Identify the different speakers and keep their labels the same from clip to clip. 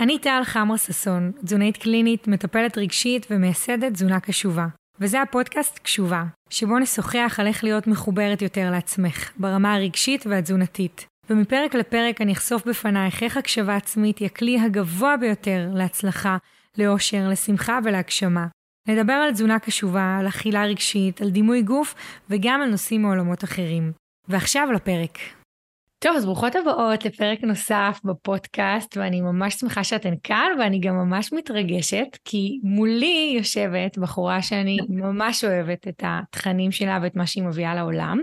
Speaker 1: אני טל חמר ששון, תזונאית קלינית, מטפלת רגשית ומייסדת תזונה קשובה. וזה הפודקאסט קשובה, שבו נשוחח על איך להיות מחוברת יותר לעצמך, ברמה הרגשית והתזונתית. ומפרק לפרק אני אחשוף בפנייך איך הקשבה עצמית היא הכלי הגבוה ביותר להצלחה, לאושר, לשמחה ולהגשמה. נדבר על תזונה קשובה, על אכילה רגשית, על דימוי גוף וגם על נושאים מעולמות אחרים. ועכשיו לפרק. טוב, אז ברוכות הבאות לפרק נוסף בפודקאסט, ואני ממש שמחה שאתן כאן, ואני גם ממש מתרגשת, כי מולי יושבת בחורה שאני ממש אוהבת את התכנים שלה ואת מה שהיא מביאה לעולם.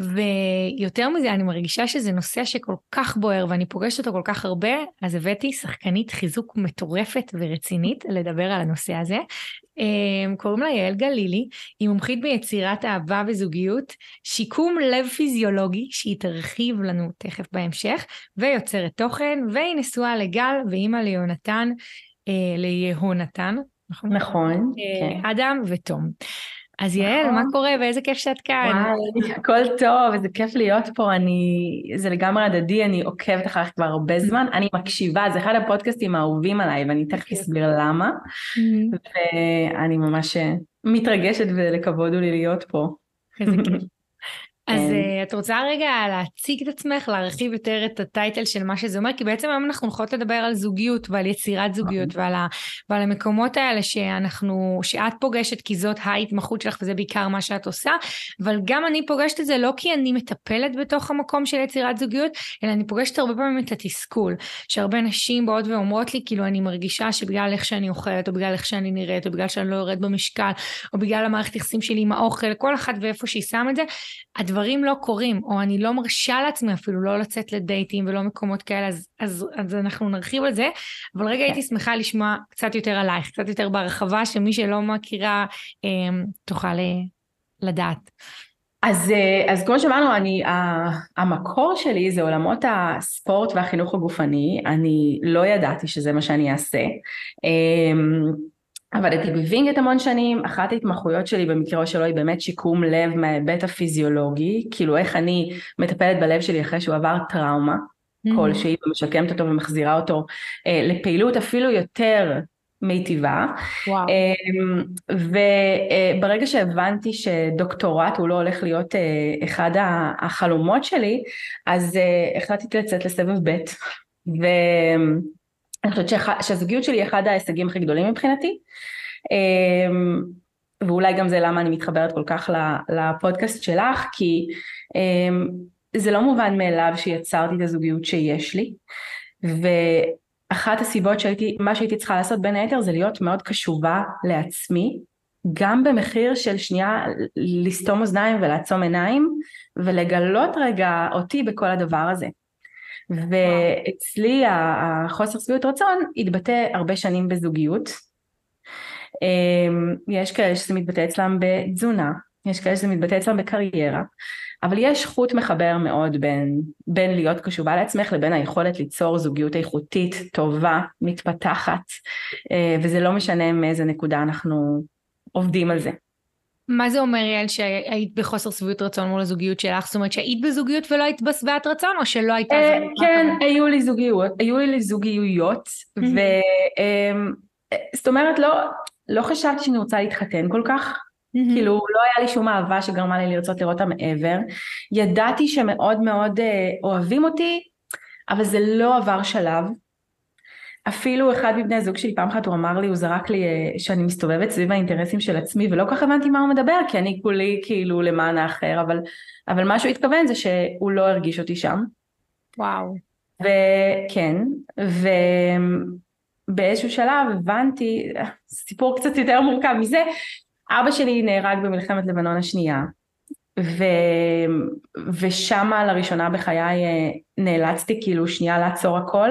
Speaker 1: ויותר מזה, אני מרגישה שזה נושא שכל כך בוער ואני פוגשת אותו כל כך הרבה, אז הבאתי שחקנית חיזוק מטורפת ורצינית לדבר על הנושא הזה. אמ, קוראים לה יעל גלילי, היא מומחית ביצירת אהבה וזוגיות, שיקום לב פיזיולוגי, שהיא תרחיב לנו תכף בהמשך, ויוצרת תוכן, והיא נשואה לגל ואימא ליונתן, אה, ליהונתן,
Speaker 2: נכון? נכון,
Speaker 1: אה, כן. אדם ותום. אז יעל, מה נכון. קורה ואיזה כיף שאת כאן.
Speaker 2: וואי, הכל טוב, איזה כיף להיות פה, אני, זה לגמרי הדדי, אני עוקבת אחריך כבר הרבה זמן, אני מקשיבה, זה אחד הפודקאסטים האהובים עליי, ואני תכף אסביר למה, ואני ממש מתרגשת ולכבוד הוא לי להיות פה.
Speaker 1: איזה כיף. אז uh, את רוצה רגע להציג את עצמך, להרחיב יותר את הטייטל של מה שזה אומר? כי בעצם היום אנחנו הולכות לדבר על זוגיות ועל יצירת זוגיות ועל, ה, ועל המקומות האלה שאנחנו, שאת פוגשת כי זאת ההתמחות שלך וזה בעיקר מה שאת עושה, אבל גם אני פוגשת את זה לא כי אני מטפלת בתוך המקום של יצירת זוגיות, אלא אני פוגשת הרבה פעמים את התסכול, שהרבה נשים באות ואומרות לי, כאילו אני מרגישה שבגלל איך שאני אוכלת, או בגלל איך שאני נראית, או בגלל שאני לא יורד במשקל, או בגלל המערכת יחסים שלי עם האוכל, כל אחת ואיפה שהיא שמה את זה, הדברים לא קורים, או אני לא מרשה לעצמי אפילו לא לצאת לדייטים ולא מקומות כאלה, אז, אז, אז אנחנו נרחיב על זה, אבל רגע הייתי שמחה לשמוע קצת יותר עלייך, קצת יותר בהרחבה, שמי שלא מכירה אה, תוכל אה, לדעת.
Speaker 2: אז, אה, אז כמו שאמרנו, אני, המקור שלי זה עולמות הספורט והחינוך הגופני, אני לא ידעתי שזה מה שאני אעשה. עבדתי בווינגייט המון שנים, אחת ההתמחויות שלי במקרה שלו היא באמת שיקום לב מההיבט הפיזיולוגי, כאילו איך אני מטפלת בלב שלי אחרי שהוא עבר טראומה mm-hmm. כלשהי ומשקמת אותו ומחזירה אותו אה, לפעילות אפילו יותר מיטיבה. וואו. אה, וברגע שהבנתי שדוקטורט הוא לא הולך להיות אה, אחד החלומות שלי, אז אה, החלטתי לצאת לסבב ב' ו... אני חושבת שהזוגיות שלי היא אחד ההישגים הכי גדולים מבחינתי. אמ, ואולי גם זה למה אני מתחברת כל כך לפודקאסט שלך כי אמ, זה לא מובן מאליו שיצרתי את הזוגיות שיש לי. ואחת הסיבות שהייתי, מה שהייתי צריכה לעשות בין היתר זה להיות מאוד קשובה לעצמי גם במחיר של שנייה לסתום אוזניים ולעצום עיניים ולגלות רגע אותי בכל הדבר הזה ואצלי החוסר שביעות רצון התבטא הרבה שנים בזוגיות. אמ, יש כאלה שזה מתבטא אצלם בתזונה, יש כאלה שזה מתבטא אצלם בקריירה, אבל יש חוט מחבר מאוד בין, בין להיות קשובה לעצמך לבין היכולת ליצור זוגיות איכותית, טובה, מתפתחת, אה, וזה לא משנה מאיזה נקודה אנחנו עובדים על זה.
Speaker 1: מה זה אומר יעל שהיית בחוסר שביעות רצון מול הזוגיות שלך? זאת אומרת שהיית בזוגיות ולא היית בשבעת רצון או שלא הייתה
Speaker 2: אה, זוגיות? כן, היו לי זוגיות, היו לי זוגיות וזאת אמ, אומרת לא, לא חשבתי שאני רוצה להתחתן כל כך. כאילו לא היה לי שום אהבה שגרמה לי לרצות לראות אותה מעבר. ידעתי שמאוד מאוד אה, אוהבים אותי אבל זה לא עבר שלב אפילו אחד מבני הזוג שלי פעם אחת הוא אמר לי, הוא זרק לי אה, שאני מסתובבת סביב האינטרסים של עצמי ולא כל כך הבנתי מה הוא מדבר כי אני כולי כאילו למען האחר אבל, אבל מה שהוא התכוון זה שהוא לא הרגיש אותי שם.
Speaker 1: וואו.
Speaker 2: וכן, ובאיזשהו שלב הבנתי, סיפור קצת יותר מורכב מזה, אבא שלי נהרג במלחמת לבנון השנייה ו... ושמה לראשונה בחיי אה, נאלצתי כאילו שנייה לעצור הכל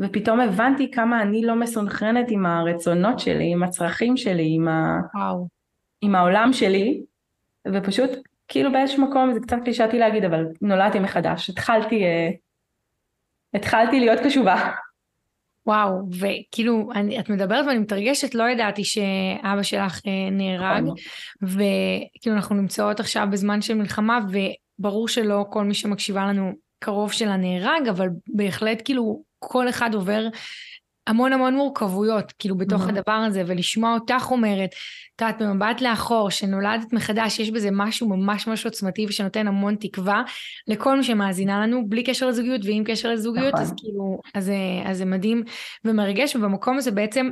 Speaker 2: ופתאום הבנתי כמה אני לא מסונכרנת עם הרצונות שלי, עם הצרכים שלי, עם, ה... עם העולם שלי, ופשוט כאילו באיזשהו מקום, זה קצת קלישאתי להגיד, אבל נולדתי מחדש, התחלתי, uh, התחלתי להיות קשובה.
Speaker 1: וואו, וכאילו, אני, את מדברת ואני מתרגשת, לא ידעתי שאבא שלך אה, נהרג, נכון. וכאילו אנחנו נמצאות עכשיו בזמן של מלחמה, וברור שלא כל מי שמקשיבה לנו קרוב שלה נהרג, אבל בהחלט כאילו כל אחד עובר המון המון מורכבויות, כאילו, בתוך mm-hmm. הדבר הזה, ולשמוע אותך אומרת, את יודעת, במבט לאחור, שנולדת מחדש, יש בזה משהו ממש ממש עוצמתי ושנותן המון תקווה לכל מי שמאזינה לנו, בלי קשר לזוגיות ועם קשר לזוגיות, נכון. אז כאילו, אז, אז זה מדהים ומרגש, ובמקום הזה בעצם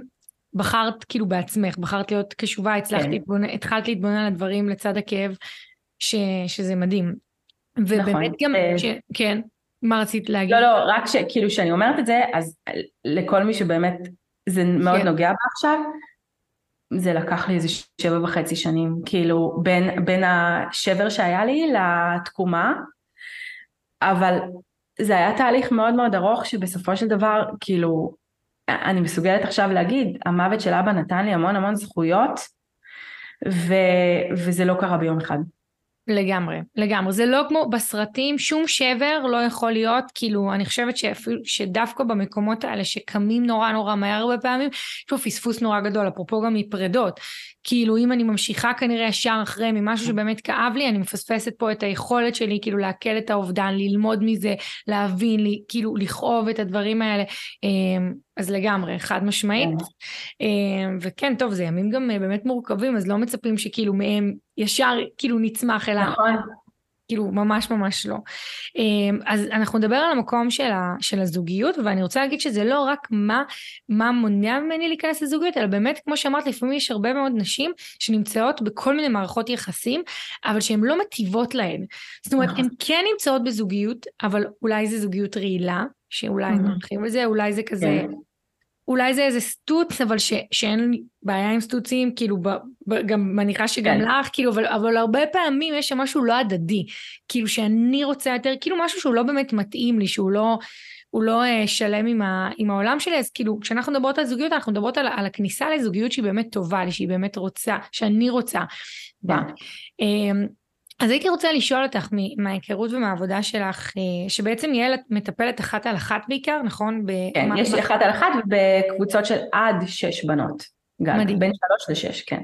Speaker 1: בחרת כאילו בעצמך, בחרת להיות קשובה, הצלחת כן. להתבונן, התחלת להתבונן על הדברים לצד הכאב, ש, שזה מדהים. ובאמת נכון. גם, אה, ש, כן, מה רצית להגיד?
Speaker 2: לא, לא, רק שכאילו כשאני אומרת את זה, אז לכל מי שבאמת זה מאוד כן. נוגע בה עכשיו, זה לקח לי איזה שבע וחצי שנים, כאילו בין, בין השבר שהיה לי לתקומה, אבל זה היה תהליך מאוד מאוד ארוך שבסופו של דבר כאילו אני מסוגלת עכשיו להגיד המוות של אבא נתן לי המון המון זכויות ו, וזה לא קרה ביום אחד.
Speaker 1: לגמרי, לגמרי. זה לא כמו בסרטים, שום שבר לא יכול להיות, כאילו, אני חושבת שאפילו, שדווקא במקומות האלה שקמים נורא נורא מהר הרבה פעמים, יש פה פספוס נורא גדול, אפרופו גם מפרדות. כאילו, אם אני ממשיכה כנראה ישר אחרי ממשהו שבאמת כאב לי, אני מפספסת פה את היכולת שלי, כאילו, לעכל את האובדן, ללמוד מזה, להבין, לי, כאילו, לכאוב את הדברים האלה. אז לגמרי, חד משמעית. כן. אמ, וכן, טוב, זה ימים גם אה, באמת מורכבים, אז לא מצפים שכאילו מהם ישר כאילו נצמח אלא... נכון. כאילו ממש ממש לא. אמ, אז אנחנו נדבר על המקום של, ה, של הזוגיות ואני רוצה להגיד שזה לא רק מה, מה מונע ממני להיכנס לזוגיות אלא באמת כמו שאמרת לפעמים יש הרבה מאוד נשים שנמצאות בכל מיני מערכות יחסים אבל שהן לא מטיבות להן. זאת אומרת הן כן נמצאות בזוגיות אבל אולי זה זוגיות רעילה שאולי נרחיב על זה אולי זה כזה כן. אולי זה איזה סטוץ, אבל ש, שאין לי בעיה עם סטוצים, כאילו, ב, ב, גם מניחה שגם כן. לך, כאילו, אבל, אבל הרבה פעמים יש שם משהו לא הדדי. כאילו, שאני רוצה יותר, כאילו, משהו שהוא לא באמת מתאים לי, שהוא לא, הוא לא uh, שלם עם, ה, עם העולם שלי, אז כאילו, כשאנחנו מדברות על זוגיות, אנחנו מדברות על, על הכניסה לזוגיות שהיא באמת טובה לי, שהיא באמת רוצה, שאני רוצה. כן. אמ, אז הייתי רוצה לשאול אותך מההיכרות ומהעבודה שלך, אה, שבעצם יעל מטפלת אחת על אחת בעיקר, נכון?
Speaker 2: כן, יש לי אחת על אחת ובקבוצות של עד שש בנות. מדהים. בין שלוש לשש, כן.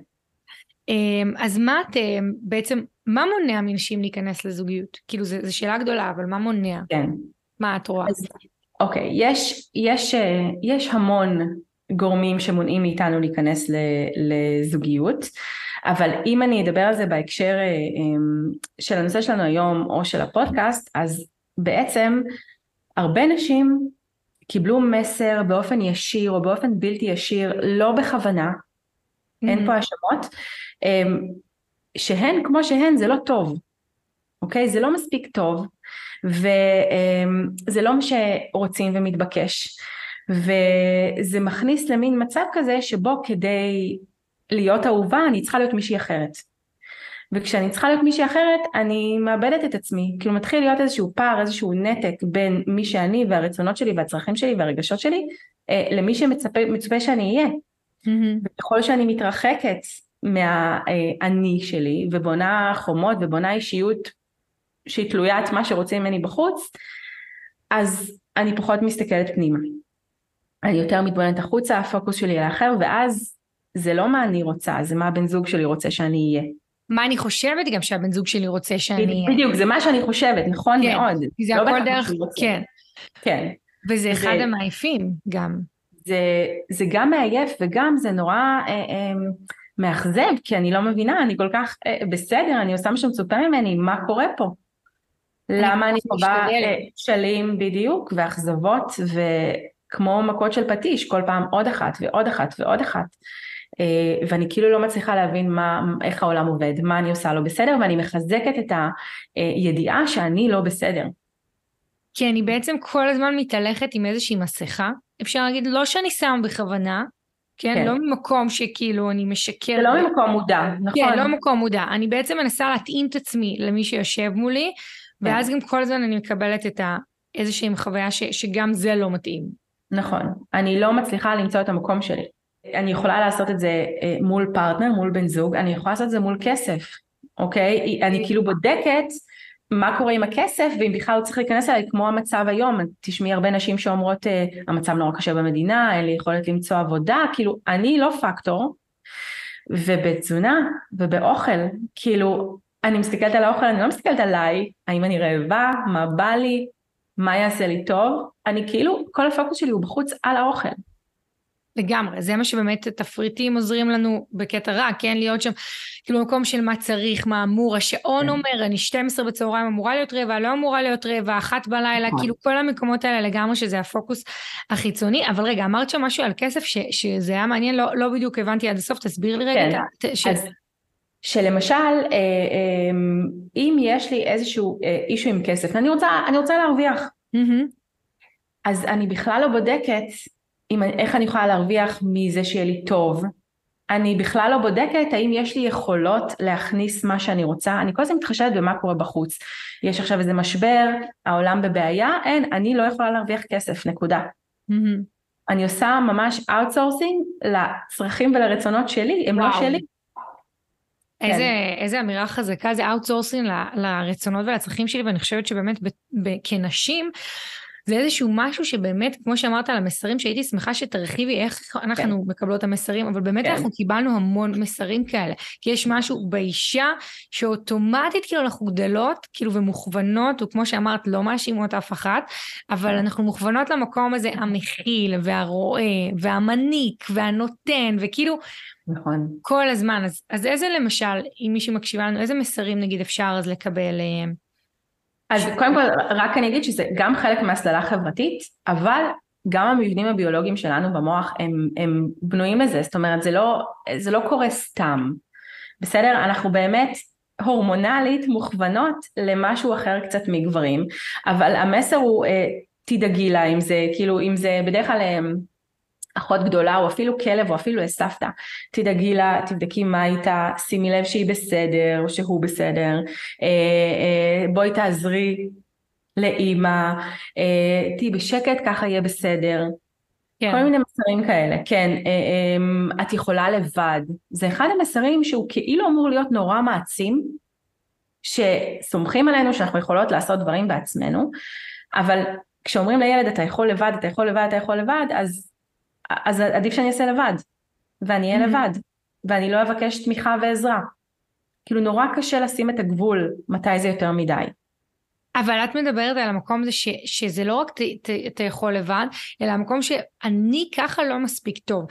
Speaker 1: אמ, אז מה את אה, בעצם, מה מונע מנשים להיכנס לזוגיות? כאילו זו שאלה גדולה, אבל מה מונע?
Speaker 2: כן.
Speaker 1: מה את רואה? אז,
Speaker 2: אוקיי, יש, יש, אה, יש המון גורמים שמונעים מאיתנו להיכנס לזוגיות. אבל אם אני אדבר על זה בהקשר אה, אמ, של הנושא שלנו היום או של הפודקאסט, אז בעצם הרבה נשים קיבלו מסר באופן ישיר או באופן בלתי ישיר, לא בכוונה, mm-hmm. אין פה האשמות, אמ, שהן כמו שהן זה לא טוב, אוקיי? זה לא מספיק טוב, וזה לא מה שרוצים ומתבקש, וזה מכניס למין מצב כזה שבו כדי להיות אהובה אני צריכה להיות מישהי אחרת. וכשאני צריכה להיות מישהי אחרת אני מאבדת את עצמי, כאילו מתחיל להיות איזשהו פער, איזשהו נתק בין מי שאני והרצונות שלי והצרכים שלי והרגשות שלי אה, למי שמצפה שאני אהיה. Mm-hmm. וככל שאני מתרחקת מהאני אה, שלי ובונה חומות ובונה אישיות שהיא תלויה את מה שרוצים ממני בחוץ, אז אני פחות מסתכלת פנימה. אני יותר מתבוננת החוצה, הפוקוס שלי על האחר, ואז זה לא מה אני רוצה, זה מה הבן זוג שלי רוצה שאני אהיה.
Speaker 1: מה אני חושבת גם שהבן זוג שלי רוצה שאני אהיה.
Speaker 2: בדיוק, זה מה שאני חושבת, נכון כן, מאוד.
Speaker 1: זה
Speaker 2: לא
Speaker 1: הכל דרך, כן.
Speaker 2: כן.
Speaker 1: וזה אחד המעייפים גם.
Speaker 2: זה, זה גם מעייף וגם זה נורא אה, אה, מאכזב, כי אני לא מבינה, אני כל כך אה, בסדר, אני עושה מה שמצופה ממני, מה קורה פה? למה אני חווה כשלים אה, בדיוק, ואכזבות, וכמו מכות של פטיש, כל פעם עוד אחת ועוד אחת ועוד אחת. אה, ואני כאילו לא מצליחה להבין מה, איך העולם עובד, מה אני עושה לא בסדר, ואני מחזקת את הידיעה שאני לא בסדר.
Speaker 1: כי אני בעצם כל הזמן מתהלכת עם איזושהי מסכה, אפשר להגיד, לא שאני שם בכוונה, כן? כן. לא ממקום שכאילו אני משקרת.
Speaker 2: זה לא ממקום מודע, נכון.
Speaker 1: כן, לא ממקום מודע. אני בעצם מנסה להתאים את עצמי למי שיושב מולי, כן. ואז גם כל הזמן אני מקבלת את ה... איזושהי חוויה ש, שגם זה לא מתאים.
Speaker 2: נכון. אני לא מצליחה למצוא את המקום שלי. אני יכולה לעשות את זה אה, מול פרטנר, מול בן זוג, אני יכולה לעשות את זה מול כסף, אוקיי? אני כאילו בודקת מה קורה עם הכסף ואם בכלל הוא צריך להיכנס אליי כמו המצב היום, תשמעי הרבה נשים שאומרות אה, המצב נורא קשה במדינה, אין לי יכולת למצוא עבודה, כאילו אני לא פקטור, ובתזונה ובאוכל, כאילו אני מסתכלת על האוכל, אני לא מסתכלת עליי, האם אני רעבה, מה בא לי, מה יעשה לי טוב, אני כאילו, כל הפוקוס שלי הוא בחוץ על האוכל.
Speaker 1: לגמרי, זה מה שבאמת תפריטים עוזרים לנו בקטע רע, כן? להיות שם, כאילו מקום של מה צריך, מה אמור, השעון כן. אומר, אני 12 בצהריים אמורה להיות רבע, לא אמורה להיות רבע, אחת בלילה, נכון. כאילו כל המקומות האלה לגמרי שזה הפוקוס החיצוני, אבל רגע, אמרת שם משהו על כסף ש, שזה היה מעניין, לא, לא בדיוק הבנתי עד הסוף, תסביר לי רגע.
Speaker 2: כן, ש... אז שלמשל, אה, אה, אם יש לי איזשהו issue עם כסף, אני רוצה, אני רוצה להרוויח. Mm-hmm. אז אני בכלל לא בודקת אם, איך אני יכולה להרוויח מזה שיהיה לי טוב. אני בכלל לא בודקת האם יש לי יכולות להכניס מה שאני רוצה, אני כל הזמן מתחשבת במה קורה בחוץ. יש עכשיו איזה משבר, העולם בבעיה, אין, אני לא יכולה להרוויח כסף, נקודה. Mm-hmm. אני עושה ממש outsourcing לצרכים ולרצונות שלי, הם לא וואו. לא שלי.
Speaker 1: איזה, כן. איזה אמירה חזקה, זה outsourcing לרצונות ולצרכים שלי, ואני חושבת שבאמת ב, ב, כנשים, זה איזשהו משהו שבאמת, כמו שאמרת על המסרים, שהייתי שמחה שתרחיבי איך אנחנו כן. מקבלות את המסרים, אבל באמת כן. אנחנו קיבלנו המון מסרים כאלה. כי יש משהו באישה שאוטומטית כאילו אנחנו גדלות, כאילו ומוכוונות, וכמו שאמרת, לא מאשימות אף אחת, אבל אנחנו מוכוונות למקום הזה המכיל והרועה והמניק והנותן, וכאילו...
Speaker 2: נכון.
Speaker 1: כל הזמן. אז, אז איזה למשל, אם מישהי מקשיבה לנו, איזה מסרים נגיד אפשר אז לקבל?
Speaker 2: אז קודם כל רק אני אגיד שזה גם חלק מהסללה חברתית, אבל גם המבנים הביולוגיים שלנו במוח הם, הם בנויים לזה, זאת אומרת זה לא, זה לא קורה סתם, בסדר? אנחנו באמת הורמונלית מוכוונות למשהו אחר קצת מגברים, אבל המסר הוא אה, תדאגי לה אם זה כאילו אם זה בדרך כלל אה, אחות גדולה או אפילו כלב או אפילו סבתא, תדאגי לה, תבדקי מה איתה, שימי לב שהיא בסדר או שהוא בסדר, אה, אה, בואי תעזרי לאימא, אה, תהיי בשקט ככה יהיה בסדר, כן. כל מיני מסרים כאלה, כן, את יכולה לבד, זה אחד המסרים שהוא כאילו אמור להיות נורא מעצים, שסומכים עלינו שאנחנו יכולות לעשות דברים בעצמנו, אבל כשאומרים לילד אתה יכול לבד, אתה יכול לבד, אתה יכול לבד, אז אז עדיף שאני אעשה לבד, ואני אהיה mm-hmm. לבד, ואני לא אבקש תמיכה ועזרה. כאילו נורא קשה לשים את הגבול מתי זה יותר מדי.
Speaker 1: אבל את מדברת על המקום הזה ש, שזה לא רק אתה יכול לבד, אלא המקום שאני ככה לא מספיק טוב.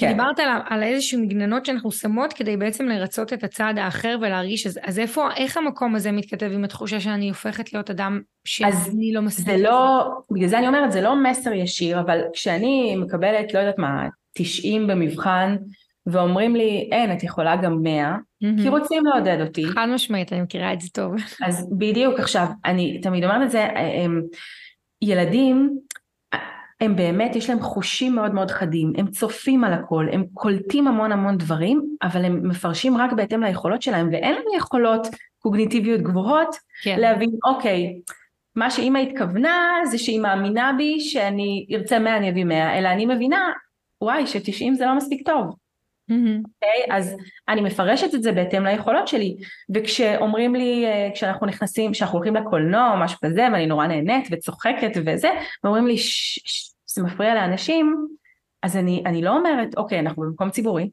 Speaker 1: כן. כי דיברת על, על איזשהו מגננות שאנחנו שמות כדי בעצם לרצות את הצד האחר ולהרגיש, אז, אז איפה, איך המקום הזה מתכתב עם התחושה שאני הופכת להיות אדם שאני לא מספיק?
Speaker 2: זה לא, בגלל זה אני אומרת, זה לא מסר ישיר, אבל כשאני מקבלת, לא יודעת מה, 90 במבחן, ואומרים לי, אין, את יכולה גם 100, mm-hmm. כי רוצים לעודד אותי.
Speaker 1: חד משמעית, אני מכירה את זה טוב.
Speaker 2: אז בדיוק, עכשיו, אני תמיד אומרת את זה, הם, ילדים, הם באמת, יש להם חושים מאוד מאוד חדים, הם צופים על הכל, הם קולטים המון המון דברים, אבל הם מפרשים רק בהתאם ליכולות שלהם, ואין לנו יכולות קוגניטיביות גבוהות, כן. להבין, אוקיי, מה שאימא התכוונה זה שהיא מאמינה בי שאני ארצה 100 אני אביא 100, אלא אני מבינה, וואי, ש-90 זה לא מספיק טוב. Mm-hmm. Okay, אוקיי? אז אני מפרשת את זה בהתאם ליכולות שלי וכשאומרים לי אה, כשאנחנו נכנסים כשאנחנו הולכים לקולנוע או משהו כזה ואני נורא נהנית וצוחקת וזה ואומרים לי שזה מפריע לאנשים אז אני, אני לא אומרת אוקיי אנחנו במקום ציבורי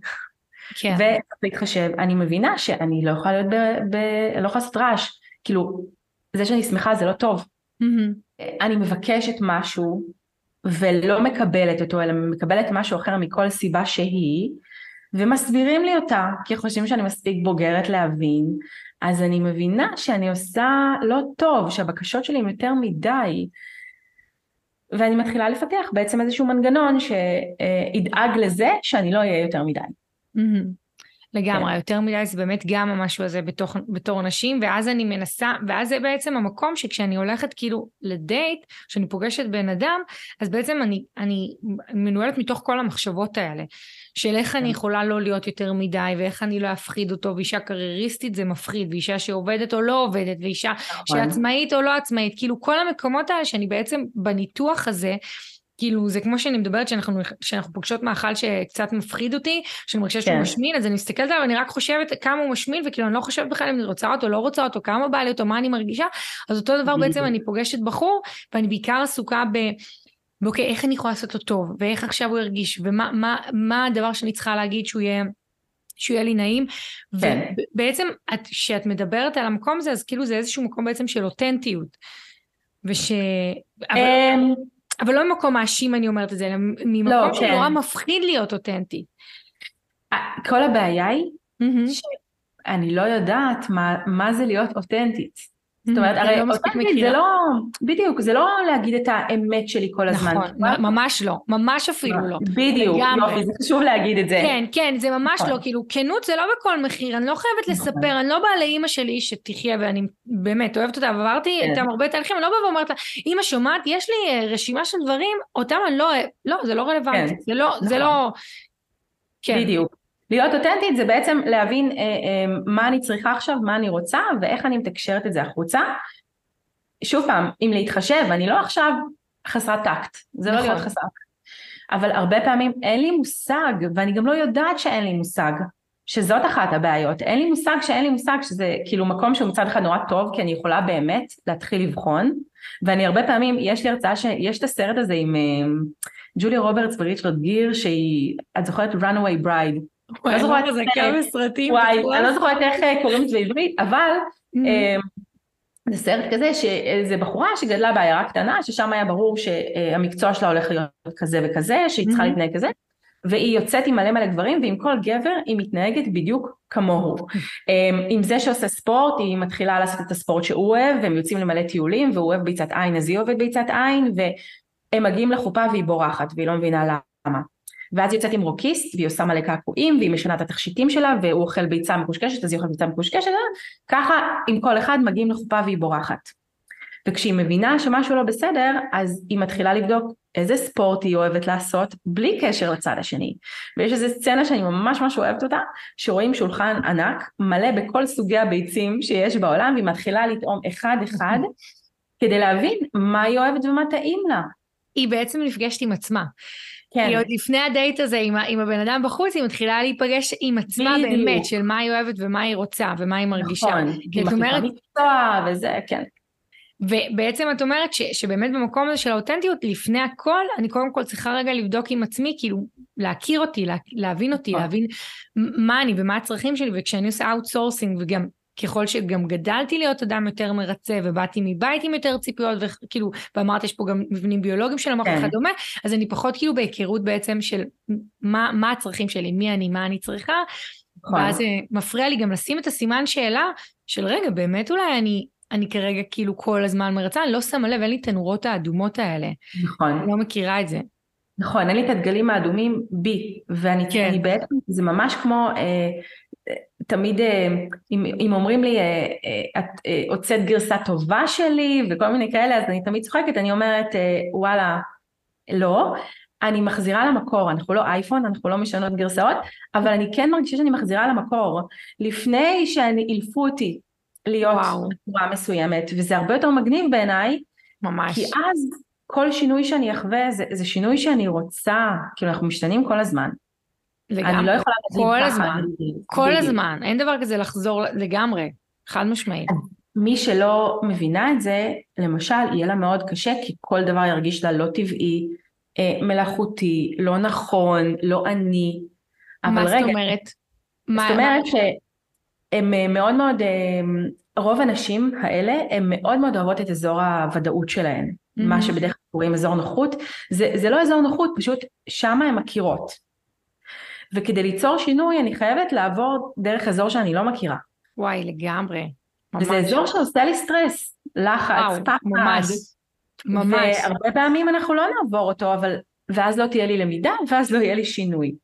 Speaker 2: כן. וצריך להתחשב אני מבינה שאני לא יכולה להיות ב... ב לא יכולה לעשות רעש כאילו זה שאני שמחה זה לא טוב mm-hmm. אני מבקשת משהו ולא מקבלת אותו אלא מקבלת משהו אחר מכל סיבה שהיא ומסבירים לי אותה, כי חושבים שאני מספיק בוגרת להבין, אז אני מבינה שאני עושה לא טוב, שהבקשות שלי הן יותר מדי, ואני מתחילה לפתח בעצם איזשהו מנגנון שידאג לזה שאני לא אהיה יותר מדי.
Speaker 1: Mm-hmm. לגמרי, כן. יותר מדי זה באמת גם המשהו הזה בתוך, בתור נשים, ואז אני מנסה, ואז זה בעצם המקום שכשאני הולכת כאילו לדייט, כשאני פוגשת בן אדם, אז בעצם אני, אני מנוהלת מתוך כל המחשבות האלה, של איך אני כן. יכולה לא להיות יותר מדי, ואיך אני לא אפחיד אותו, ואישה קרייריסטית זה מפחיד, ואישה שעובדת או לא עובדת, ואישה נכון. שעצמאית או לא עצמאית, כאילו כל המקומות האלה שאני בעצם בניתוח הזה, כאילו זה כמו שאני מדברת שאנחנו, שאנחנו פוגשות מאכל שקצת מפחיד אותי, שאני מרגישה שהוא כן. משמין, אז אני מסתכלת עליו ואני רק חושבת כמה הוא משמין, וכאילו אני לא חושבת בכלל אם אני רוצה אותו, לא רוצה אותו, כמה בא לי אותו, מה אני מרגישה, אז אותו דבר בעצם אני פוגשת בחור, ואני בעיקר עסוקה ב... ואוקיי, איך אני יכולה לעשות אותו טוב, ואיך עכשיו הוא ירגיש, ומה מה, מה הדבר שאני צריכה להגיד שהוא יהיה... שהוא יהיה לי נעים, כן. ובעצם כשאת מדברת על המקום הזה, אז כאילו זה איזשהו מקום בעצם של אותנטיות, וש... אבל...
Speaker 2: אמ,
Speaker 1: אבל לא ממקום מאשים אני אומרת את זה, אלא ממקום
Speaker 2: לא,
Speaker 1: שנורא
Speaker 2: כן.
Speaker 1: מפחיד להיות אותנטית.
Speaker 2: כל הבעיה היא. שאני לא יודעת מה, מה זה להיות אותנטית. זאת אומרת, הרי
Speaker 1: לא מספיק
Speaker 2: זה. לא, בדיוק, זה לא להגיד את האמת שלי כל הזמן.
Speaker 1: נכון, ממש לא, ממש אפילו לא.
Speaker 2: בדיוק. יופי, זה חשוב להגיד את זה.
Speaker 1: כן, כן, זה ממש
Speaker 2: נכון.
Speaker 1: לא, כאילו, כנות זה לא בכל מחיר, אני לא חייבת
Speaker 2: נכון.
Speaker 1: לספר, אני לא באה לאימא שלי שתחיה ואני באמת אוהבת אותה, ועברתי
Speaker 2: כן.
Speaker 1: איתם הרבה תהליכים, אני לא באה ואומרת לה, אימא שומעת, יש לי אה, רשימה של דברים, אותם אני לא, לא, זה לא רלוונטי,
Speaker 2: כן.
Speaker 1: זה לא, זה
Speaker 2: נכון.
Speaker 1: לא, כן,
Speaker 2: בדיוק. להיות אותנטית זה בעצם להבין אה, אה, מה אני צריכה עכשיו, מה אני רוצה ואיך אני מתקשרת את זה החוצה. שוב פעם, אם להתחשב, אני לא עכשיו חסרת טקט, זה לא
Speaker 1: נכון.
Speaker 2: להיות חסרת טקט. אבל הרבה פעמים אין לי מושג, ואני גם לא יודעת שאין לי מושג, שזאת אחת הבעיות. אין לי מושג שאין לי מושג, שזה כאילו מקום שהוא מצד אחד נורא טוב, כי אני יכולה באמת להתחיל לבחון, ואני הרבה פעמים, יש לי הרצאה שיש את הסרט הזה עם אה, ג'וליה רוברטס וריצ'רד גיר, שהיא, את זוכרת runaway bride,
Speaker 1: וואי,
Speaker 2: לא זוכרת
Speaker 1: אני
Speaker 2: איך-
Speaker 1: חזקה בסרטים,
Speaker 2: וואי. אני לא זוכרת איך אה, קוראים לזה בעברית, אבל
Speaker 1: Mhm.
Speaker 2: אה, זה סרט כזה שזה בחורה שגדלה בעיירה קטנה, ששם היה ברור שהמקצוע שלה הולך להיות כזה וכזה, שהיא צריכה
Speaker 1: Mhm.
Speaker 2: להתנהג כזה, והיא יוצאת עם מלא מלא גברים, ועם כל גבר היא מתנהגת בדיוק כמוהו. אה, עם זה שעושה ספורט, היא מתחילה לעשות את הספורט שהוא אוהב, והם יוצאים למלא טיולים, והוא אוהב ביצת עין, אז היא אוהבת ביצת עין, והם מגיעים לחופה והיא בורחת, והיא לא מבינה למה. ואז היא יוצאת עם רוקיסט, והיא עושה מלא קעקועים, והיא משנה את התכשיטים שלה, והוא אוכל ביצה מקושקשת, אז היא אוכלת ביצה מקושקשת, ככה עם כל אחד מגיעים לחופה והיא בורחת. וכשהיא מבינה שמשהו לא בסדר, אז היא מתחילה לבדוק איזה ספורט היא אוהבת לעשות, בלי קשר לצד השני. ויש איזו סצנה שאני ממש ממש אוהבת אותה, שרואים שולחן ענק, מלא בכל סוגי הביצים שיש בעולם, והיא מתחילה לטעום אחד אחד, כדי להבין מה היא אוהבת ומה טעים לה.
Speaker 1: היא בעצם נפגשת עם עצמה.
Speaker 2: כן,
Speaker 1: היא עוד לפני הדייט הזה עם, עם הבן אדם בחוץ, היא מתחילה להיפגש עם עצמה
Speaker 2: בדיוק.
Speaker 1: באמת, של מה היא אוהבת ומה היא רוצה ומה היא מרגישה.
Speaker 2: נכון,
Speaker 1: כי
Speaker 2: היא
Speaker 1: אומרת,
Speaker 2: מקצוע וזה, כן.
Speaker 1: ובעצם את אומרת ש, שבאמת במקום הזה של האותנטיות, לפני הכל, אני קודם כל צריכה רגע לבדוק עם עצמי, כאילו להכיר אותי, לה, להבין אותי,
Speaker 2: נכון.
Speaker 1: להבין מה אני ומה הצרכים שלי, וכשאני עושה outsourcing, וגם ככל שגם גדלתי להיות אדם יותר מרצה, ובאתי מבית עם יותר ציפיות, וכאילו, ואמרת יש פה גם מבנים ביולוגיים של המוח
Speaker 2: כן.
Speaker 1: וכדומה, אז אני פחות כאילו בהיכרות בעצם של מה, מה הצרכים שלי, מי אני, מה אני צריכה,
Speaker 2: נכון.
Speaker 1: ואז אה, מפריע לי גם לשים את הסימן שאלה של רגע, באמת אולי אני, אני כרגע כאילו כל הזמן מרצה, אני לא שמה לב, אין לי את הנורות האדומות האלה,
Speaker 2: נכון.
Speaker 1: אני לא מכירה את זה.
Speaker 2: נכון, אין לי את הדגלים האדומים בי, ואני
Speaker 1: כן.
Speaker 2: בעצם, זה ממש כמו, אה, תמיד אה, אם, אם אומרים לי, אה, אה, את הוצאת גרסה טובה שלי וכל מיני כאלה, אז אני תמיד צוחקת, אני אומרת, וואלה, לא, אני מחזירה למקור, אנחנו לא אייפון, אנחנו לא משנות גרסאות, אבל אני כן מרגישה שאני מחזירה למקור, לפני שאני אילפו אותי להיות. בצורה מסוימת, וזה הרבה יותר מגניב בעיניי,
Speaker 1: ממש.
Speaker 2: כי אז כל שינוי שאני אחווה זה, זה שינוי שאני רוצה, כאילו אנחנו משתנים כל הזמן.
Speaker 1: לגמרי.
Speaker 2: אני לא יכולה להגיד
Speaker 1: כל
Speaker 2: ככה,
Speaker 1: הזמן, כל
Speaker 2: בדיוק.
Speaker 1: הזמן, אין דבר כזה לחזור לגמרי, חד משמעית.
Speaker 2: מי שלא מבינה את זה, למשל, יהיה לה מאוד קשה, כי כל דבר ירגיש לה לא טבעי, אה, מלאכותי, לא נכון, לא אני. אבל
Speaker 1: מה
Speaker 2: רגע,
Speaker 1: זאת אומרת? מה-
Speaker 2: זאת אומרת שהם אה, מאוד מאוד, אה, רוב הנשים האלה, הן מאוד מאוד אוהבות את אזור הוודאות שלהן. מה
Speaker 1: Mhm.
Speaker 2: שבדרך כלל קוראים אזור נוחות, זה, זה לא אזור נוחות, פשוט שמה הן מכירות. וכדי ליצור שינוי אני חייבת לעבור דרך אזור שאני לא מכירה.
Speaker 1: וואי, לגמרי.
Speaker 2: וזה
Speaker 1: ממש.
Speaker 2: אזור שעושה לי סטרס, לחץ, פחד.
Speaker 1: ממש. ממש.
Speaker 2: והרבה פעמים אנחנו לא נעבור אותו, אבל... ואז לא תהיה לי למידה, ואז לא יהיה לי שינוי.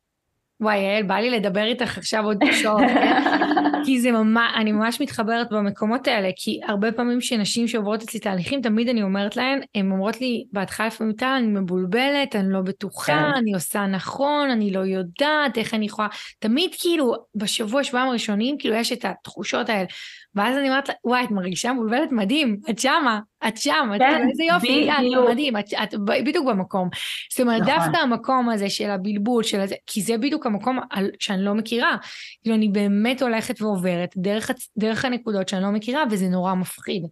Speaker 1: וואי, יעל, בא לי לדבר איתך עכשיו עוד שעות, כן? כי זה ממש, אני ממש מתחברת במקומות האלה, כי הרבה פעמים שנשים שעוברות אצלי תהליכים, תמיד אני אומרת להן, הן אומרות לי, בהתחלה לפעמים טל, אני מבולבלת, אני לא בטוחה,
Speaker 2: כן.
Speaker 1: אני עושה נכון, אני לא יודעת, איך אני יכולה, תמיד כאילו, בשבוע, שבועיים הראשונים, כאילו יש את התחושות האלה. ואז אני אומרת לה, וואי, את מרגישה מבולבלת מדהים, את שמה, את שם, את
Speaker 2: כן,
Speaker 1: כאילו, איזה יופי, את
Speaker 2: בדיוק.
Speaker 1: מדהים, את, את בדיוק במקום. זאת אומרת,
Speaker 2: נכון.
Speaker 1: דווקא המקום הזה של הבלבול, של הזה, כי זה בדיוק המקום על- שאני לא מכירה. כאילו, אני באמת הולכת ועוברת דרך, דרך הנקודות שאני לא מכירה, וזה נורא מפחיד.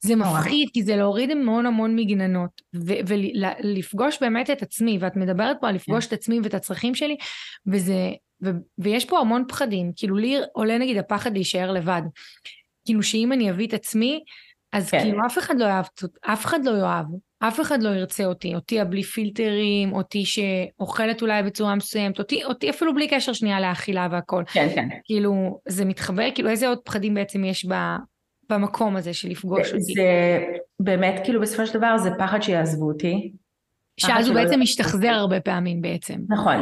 Speaker 1: זה. מפחיד, כי זה להוריד המון המון מגננות, ולפגוש באמת את עצמי, ואת מדברת פה על לפגוש את עצמי ואת הצרכים שלי, וזה, ו, ויש פה המון פחדים, כאילו לי עולה נגיד הפחד להישאר לבד. כאילו שאם אני אביא את עצמי, אז
Speaker 2: כן.
Speaker 1: כאילו אף אחד לא יאהב, אף אחד לא יאהב, אף אחד לא ירצה אותי, אותי הבלי פילטרים, אותי שאוכלת אולי בצורה מסוימת, אותי, אותי אפילו בלי קשר שנייה לאכילה והכל.
Speaker 2: כן, כן.
Speaker 1: כאילו, זה מתחבר, כאילו איזה עוד פחדים בעצם יש ב, במקום הזה של לפגוש
Speaker 2: זה,
Speaker 1: אותי?
Speaker 2: זה באמת, כאילו בסופו של דבר זה פחד שיעזבו אותי.
Speaker 1: שאז הוא בעצם משתחזר. הרבה פעמים בעצם.
Speaker 2: נכון,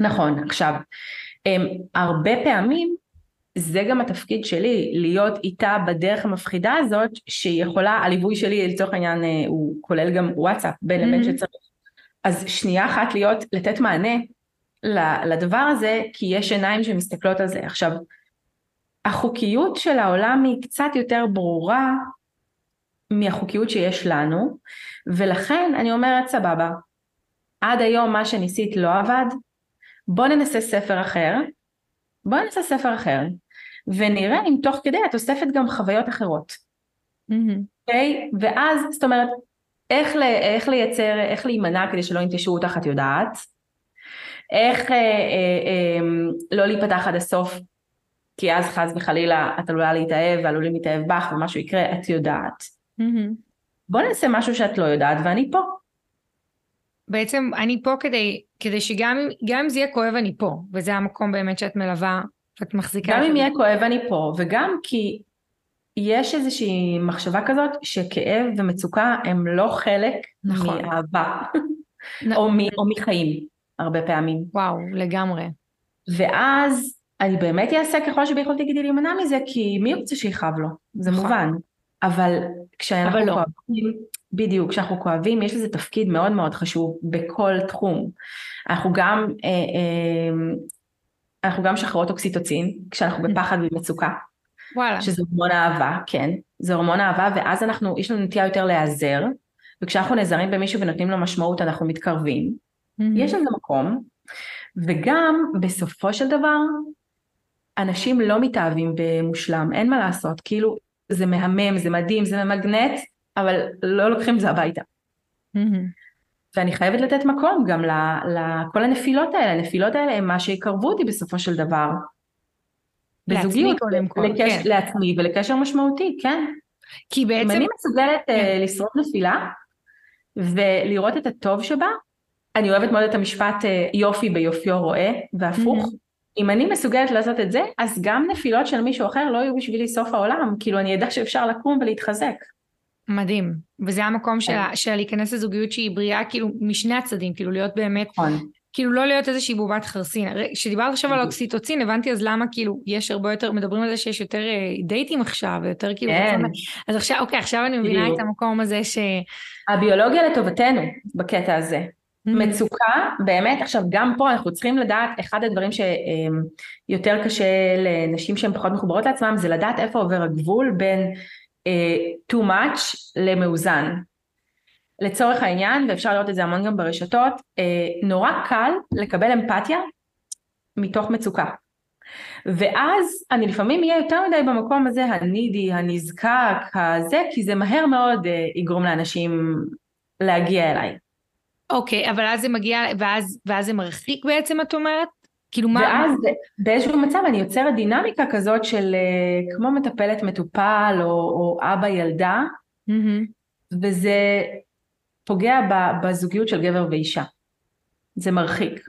Speaker 2: נכון. עכשיו, הם, הרבה פעמים זה גם התפקיד שלי, להיות איתה בדרך המפחידה הזאת, שהיא יכולה, הליווי שלי לצורך העניין אה, הוא כולל גם וואטסאפ בין לבין
Speaker 1: Mhm.
Speaker 2: שצריך. אז שנייה אחת להיות, לתת מענה לדבר הזה, כי יש עיניים שמסתכלות על זה. עכשיו, החוקיות של העולם היא קצת יותר ברורה מהחוקיות שיש לנו, ולכן אני אומרת סבבה, עד היום מה שניסית לא עבד, בוא ננסה ספר אחר, בוא ננסה ספר אחר, ונראה אם תוך כדי את אוספת גם חוויות אחרות,
Speaker 1: מהמם.
Speaker 2: אוקיי? ואז, זאת אומרת, איך, ל, איך לייצר, איך להימנע כדי שלא ינטשו אותך את יודעת, איך אה, אה, אה, לא להיפתח עד הסוף, כי אז חס וחלילה את עלולה להתאהב ועלולים להתאהב בך ומשהו יקרה, את יודעת.
Speaker 1: מהמם.
Speaker 2: בוא נעשה משהו שאת לא יודעת ואני פה.
Speaker 1: בעצם אני פה כדי, כדי שגם אם, גם אם זה יהיה כואב אני פה, וזה המקום באמת שאת מלווה, ואת מחזיקה.
Speaker 2: גם
Speaker 1: את
Speaker 2: אם. יהיה כואב אני פה, וגם כי יש איזושהי מחשבה כזאת שכאב ומצוקה הם לא חלק
Speaker 1: נכון.
Speaker 2: מאהבה או, מ, או מחיים הרבה פעמים.
Speaker 1: וואו, לגמרי.
Speaker 2: ואז אני באמת אעשה ככל שביכולתי כדי להימנע מזה, כי מי רוצה שיכאב לו? זה
Speaker 1: נכון.
Speaker 2: מובן. אבל כשאנחנו
Speaker 1: אבל לא.
Speaker 2: כואבים, בדיוק, כשאנחנו כואבים יש לזה תפקיד מאוד מאוד חשוב בכל תחום. אנחנו גם, אה, אה, אנחנו גם משחררות אוקסיטוצין כשאנחנו בפחד ובמצוקה.
Speaker 1: וואלה.
Speaker 2: שזה הורמון אהבה, כן, זה הורמון אהבה ואז אנחנו, יש לנו נטייה יותר להיעזר, וכשאנחנו נעזרים במישהו ונותנים לו משמעות אנחנו מתקרבים,
Speaker 1: מהמם.
Speaker 2: יש לזה מקום, וגם בסופו של דבר, אנשים לא מתאהבים במושלם, אין מה לעשות, כאילו זה מהמם, זה מדהים, זה ממגנט, אבל לא לוקחים את זה הביתה.
Speaker 1: מהמם.
Speaker 2: ואני חייבת לתת מקום גם לכל הנפילות האלה, הנפילות האלה הם מה שיקרבו אותי בסופו של דבר. בזוגיות,
Speaker 1: קודם כל,
Speaker 2: לקש...
Speaker 1: כן.
Speaker 2: לעצמי ולקשר משמעותי, כן.
Speaker 1: כי
Speaker 2: אם
Speaker 1: בעצם,
Speaker 2: אני מסוגלת
Speaker 1: כן.
Speaker 2: אה, לשרוד נפילה ולראות את הטוב שבה, אני אוהבת מאוד את המשפט אה, יופי ביופיו רואה והפוך. אם אני מסוגלת לעשות את זה, אז גם נפילות של מישהו אחר לא יהיו בשבילי סוף העולם, כאילו אני אדע שאפשר לקום ולהתחזק.
Speaker 1: מדהים. וזה המקום של,
Speaker 2: כן.
Speaker 1: של להיכנס לזוגיות שהיא בריאה, כאילו, משני הצדדים, כאילו להיות באמת,
Speaker 2: נכון.
Speaker 1: כאילו לא להיות איזושהי בובת חרסין. כשדיברת עכשיו על. אוקסיטוצין, הבנתי אז למה כאילו יש הרבה יותר, מדברים על זה שיש יותר אה, דייטים עכשיו, ויותר כאילו,
Speaker 2: כן.
Speaker 1: אז עכשיו, אוקיי, עכשיו אני מבינה. את המקום הזה ש...
Speaker 2: הביולוגיה לטובתנו בקטע הזה.
Speaker 1: Mhm.
Speaker 2: מצוקה, באמת, עכשיו גם פה אנחנו צריכים לדעת, אחד הדברים שיותר קשה לנשים שהן פחות מחוברות לעצמם, זה לדעת איפה עובר הגבול בין too much למאוזן. לצורך העניין, ואפשר לראות את זה המון גם ברשתות, uh, נורא קל לקבל אמפתיה מתוך מצוקה. ואז אני לפעמים אהיה יותר מדי במקום הזה, הנידי, הנזקק, הזה, כי זה מהר מאוד uh, יגרום לאנשים להגיע אליי.
Speaker 1: אוקיי, אבל אז זה מגיע, ואז, ואז זה מרחיק בעצם, את אומרת? כאילו מה...
Speaker 2: ואז באיזשהו מצב אני יוצרת דינמיקה כזאת של אה, כמו מטפלת מטופל או, או אבא ילדה,
Speaker 1: מהמם.
Speaker 2: וזה פוגע בזוגיות של גבר ואישה. זה מרחיק.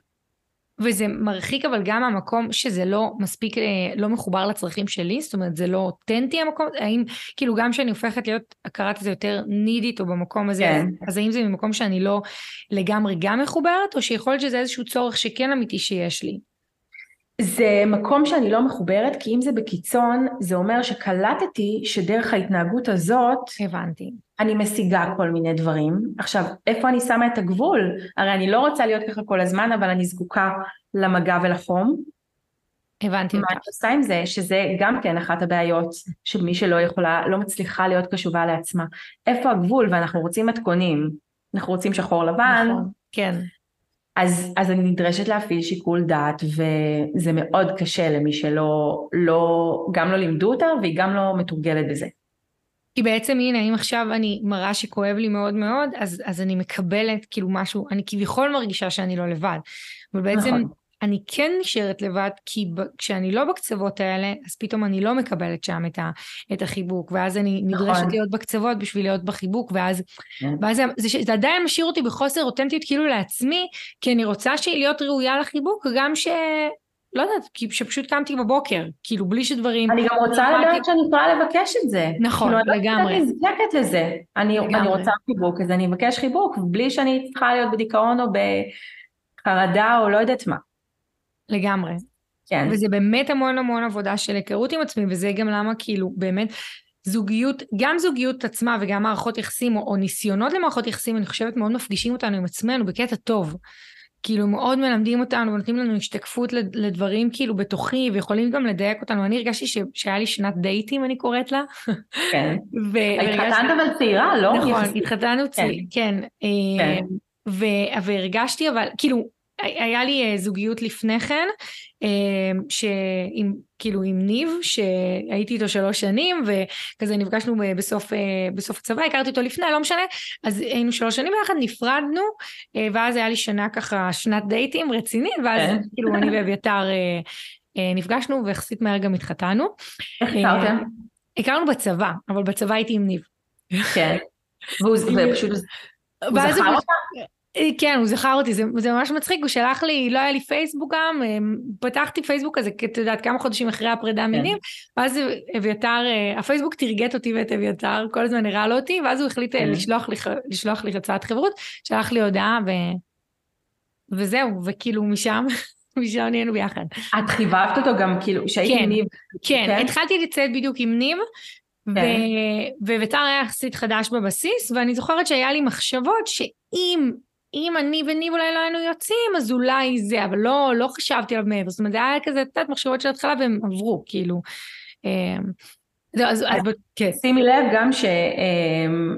Speaker 1: וזה מרחיק אבל גם המקום שזה לא מספיק, אה, לא מחובר לצרכים שלי, זאת אומרת זה לא אותנטי המקום, האם, כאילו גם שאני הופכת להיות, קראת לזה יותר נידית או במקום הזה,
Speaker 2: כן.
Speaker 1: אז, אז האם זה ממקום שאני לא לגמרי גם מחוברת, או שיכול להיות שזה איזשהו צורך שכן אמיתי שיש לי?
Speaker 2: זה מקום שאני לא מחוברת, כי אם זה בקיצון, זה אומר שקלטתי שדרך ההתנהגות הזאת
Speaker 1: הבנתי.
Speaker 2: אני משיגה כל מיני דברים. עכשיו, איפה אני שמה את הגבול? הרי אני לא רוצה להיות ככה כל הזמן, אבל אני זקוקה למגע ולחום.
Speaker 1: הבנתי
Speaker 2: מה. אני עושה עם זה, שזה גם כן אחת הבעיות של מי שלא יכולה, לא מצליחה להיות קשובה לעצמה. איפה הגבול? ואנחנו רוצים מתכונים, אנחנו רוצים שחור לבן,
Speaker 1: נכון, כן.
Speaker 2: אז, אז אני נדרשת להפעיל שיקול דעת, וזה מאוד קשה למי שלא, לא, גם לא לימדו אותה, והיא גם לא מתורגלת בזה.
Speaker 1: כי בעצם הנה, אם עכשיו אני מראה שכואב לי מאוד מאוד, אז, אז אני מקבלת כאילו משהו, אני כביכול מרגישה שאני לא לבד. אבל בעצם
Speaker 2: נכון.
Speaker 1: אני כן נשארת לבד, כי ב, כשאני לא בקצוות האלה, אז פתאום אני לא מקבלת שם את, ה, את החיבוק, ואז אני נכון. נדרשת להיות בקצוות בשביל להיות בחיבוק, ואז, כן. ואז זה, זה, עדיין משאיר אותי בחוסר אותנטיות כאילו לעצמי, כי אני רוצה להיות ראויה לחיבוק, גם ש... לא יודעת, כי שפשוט קמתי בבוקר, כאילו בלי שדברים...
Speaker 2: אני גם רוצה לדעת לדעת שאני יכולה לבקש את זה.
Speaker 1: נכון, כאילו, לגמרי.
Speaker 2: אני לא נזקקת לזה. אני, אני רוצה חיבוק, אז אני אבקש חיבוק, בלי שאני צריכה להיות בדיכאון או בחרדה או לא יודעת מה.
Speaker 1: לגמרי. כן. וזה באמת המון המון עבודה של היכרות עם עצמי, וזה גם למה כאילו באמת זוגיות, גם זוגיות עצמה וגם מערכות יחסים, או, או ניסיונות למערכות יחסים, אני חושבת מאוד מפגישים אותנו עם עצמנו בקטע טוב. כאילו מאוד מלמדים אותנו ונותנים לנו השתקפות לדברים כאילו בתוכי ויכולים גם לדייק אותנו. אני הרגשתי ש... שהיה לי שנת דייטים, אני קוראת לה.
Speaker 2: כן. ו... התחתנת אבל צעירה, לא?
Speaker 1: נכון, התחתנו כן. צעירה, כן. כן. ו... והרגשתי אבל, כאילו, היה לי אה, זוגיות לפני כן, אה, שעם, כאילו עם ניב, שהייתי איתו שלוש שנים, וכזה נפגשנו בסוף, אה, בסוף הצבא, הכרתי אותו לפני, לא משנה, אז היינו שלוש שנים ביחד, נפרדנו, ואז היה לי שנה ככה, שנת דייטים רצינית, ואז כן. כאילו אני ואביתר נפגשנו, ויחסית מהר גם התחתנו.
Speaker 2: איך הכרתם?
Speaker 1: הכרנו בצבא, אבל בצבא הייתי עם ניב.
Speaker 2: כן. והוא פשוט... הוא זכר אותך?
Speaker 1: אה, כן, הוא זכר אותי, זה, זה ממש מצחיק, הוא שלח לי, לא היה לי פייסבוק גם, אה, פתחתי פייסבוק כזה, את יודעת, כמה חודשים אחרי הפרידה כן. מינים, ואז אביתר, אה, הפייסבוק תרגט אותי ואת אביתר, כל הזמן הראה לו אותי, ואז הוא החליט כן. לשלוח, לי, לשלוח לי הצעת חברות, שלח לי הודעה, ו... וזהו, וכאילו משם, משם נהיינו ביחד.
Speaker 2: את חיבבת אותו גם, כאילו, שהייתי כן, ניב?
Speaker 1: כן, כן, התחלתי לצאת בדיוק עם ניב, כן. וביתר היה יחסית חדש בבסיס, ואני זוכרת שהיה לי מחשבות שאם אם אני וניב אולי לא היינו יוצאים, אז אולי זה, אבל לא, לא חשבתי עליו מעבר. זאת אומרת, זה היה כזה, את יודעת, מחשבות של התחלה והם עברו, כאילו. אמ,
Speaker 2: לא, אז, כן. שימי לב גם ש... אמ,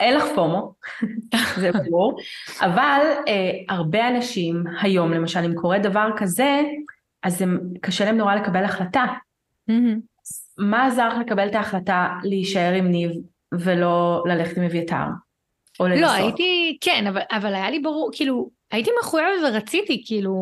Speaker 2: אין לך פומו, זה ברור, אבל אה, הרבה אנשים היום, למשל, אם קורה דבר כזה, אז הם, קשה להם נורא לקבל החלטה. מה עזר לך לקבל את ההחלטה להישאר עם ניב ולא ללכת עם אביתר?
Speaker 1: או לנסות? לא, הייתי, כן, אבל, אבל היה לי ברור, כאילו, הייתי מחויבת ורציתי, כאילו,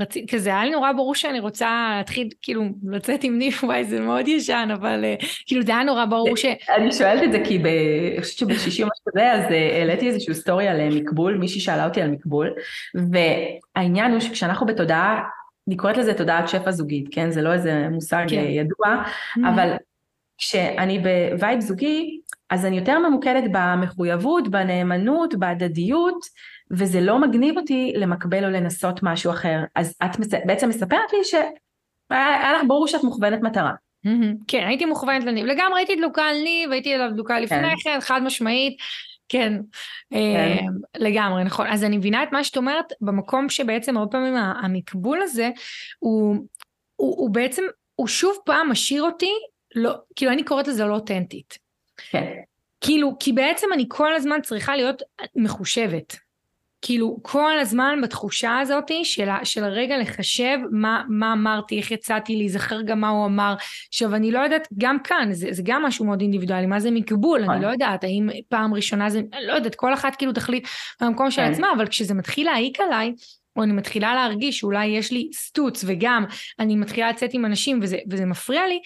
Speaker 1: רצי, כזה היה לי נורא ברור שאני רוצה להתחיל, כאילו, לצאת עם ניף, וואי, זה מאוד ישן, אבל uh, כאילו, זה היה נורא ברור ש...
Speaker 2: אני שואלת את זה כי ב... אני חושבת שבשישי או משהו כזה, אז uh, העליתי איזושהי סטורי על uh, מקבול, מישהי שאלה אותי על מקבול, והעניין הוא שכשאנחנו בתודעה, אני קוראת לזה תודעת שפע זוגית, כן? זה לא איזה מושג כן. ידוע, mm-hmm. אבל כשאני ב vibe זוגי, אז אני יותר ממוקדת במחויבות, בנאמנות, בהדדיות, וזה לא מגניב אותי למקבל או לנסות משהו אחר. אז את מס... בעצם מספרת לי שהיה לך ברור שאת מוכוונת מטרה.
Speaker 1: כן, הייתי מוכוונת לניב. לגמרי הייתי דלוקה על ניב, הייתי עליו דלוקה לפני כן, כן חד משמעית. כן, כן. אה, לגמרי, נכון. אז אני מבינה את מה שאת אומרת, במקום שבעצם הרבה פעמים המקבול הזה, הוא, הוא, הוא בעצם, הוא שוב פעם משאיר אותי, לא, כאילו אני קוראת לזה לא אותנטית.
Speaker 2: כן.
Speaker 1: כאילו, כי בעצם אני כל הזמן צריכה להיות מחושבת. כאילו, כל הזמן בתחושה הזאת של, של הרגע לחשב מה, מה אמרתי, איך יצאתי, להיזכר גם מה הוא אמר. עכשיו, אני לא יודעת, גם כאן, זה, זה גם משהו מאוד אינדיבידואלי, מה זה מקבול, אני נכון. לא יודעת, האם פעם ראשונה זה, לא יודעת, כל אחת כאילו תחליט במקום של כן. עצמה, אבל כשזה מתחיל להעיק עליי, או אני מתחילה להרגיש שאולי יש לי סטוץ, וגם אני מתחילה לצאת עם אנשים וזה, וזה מפריע לי,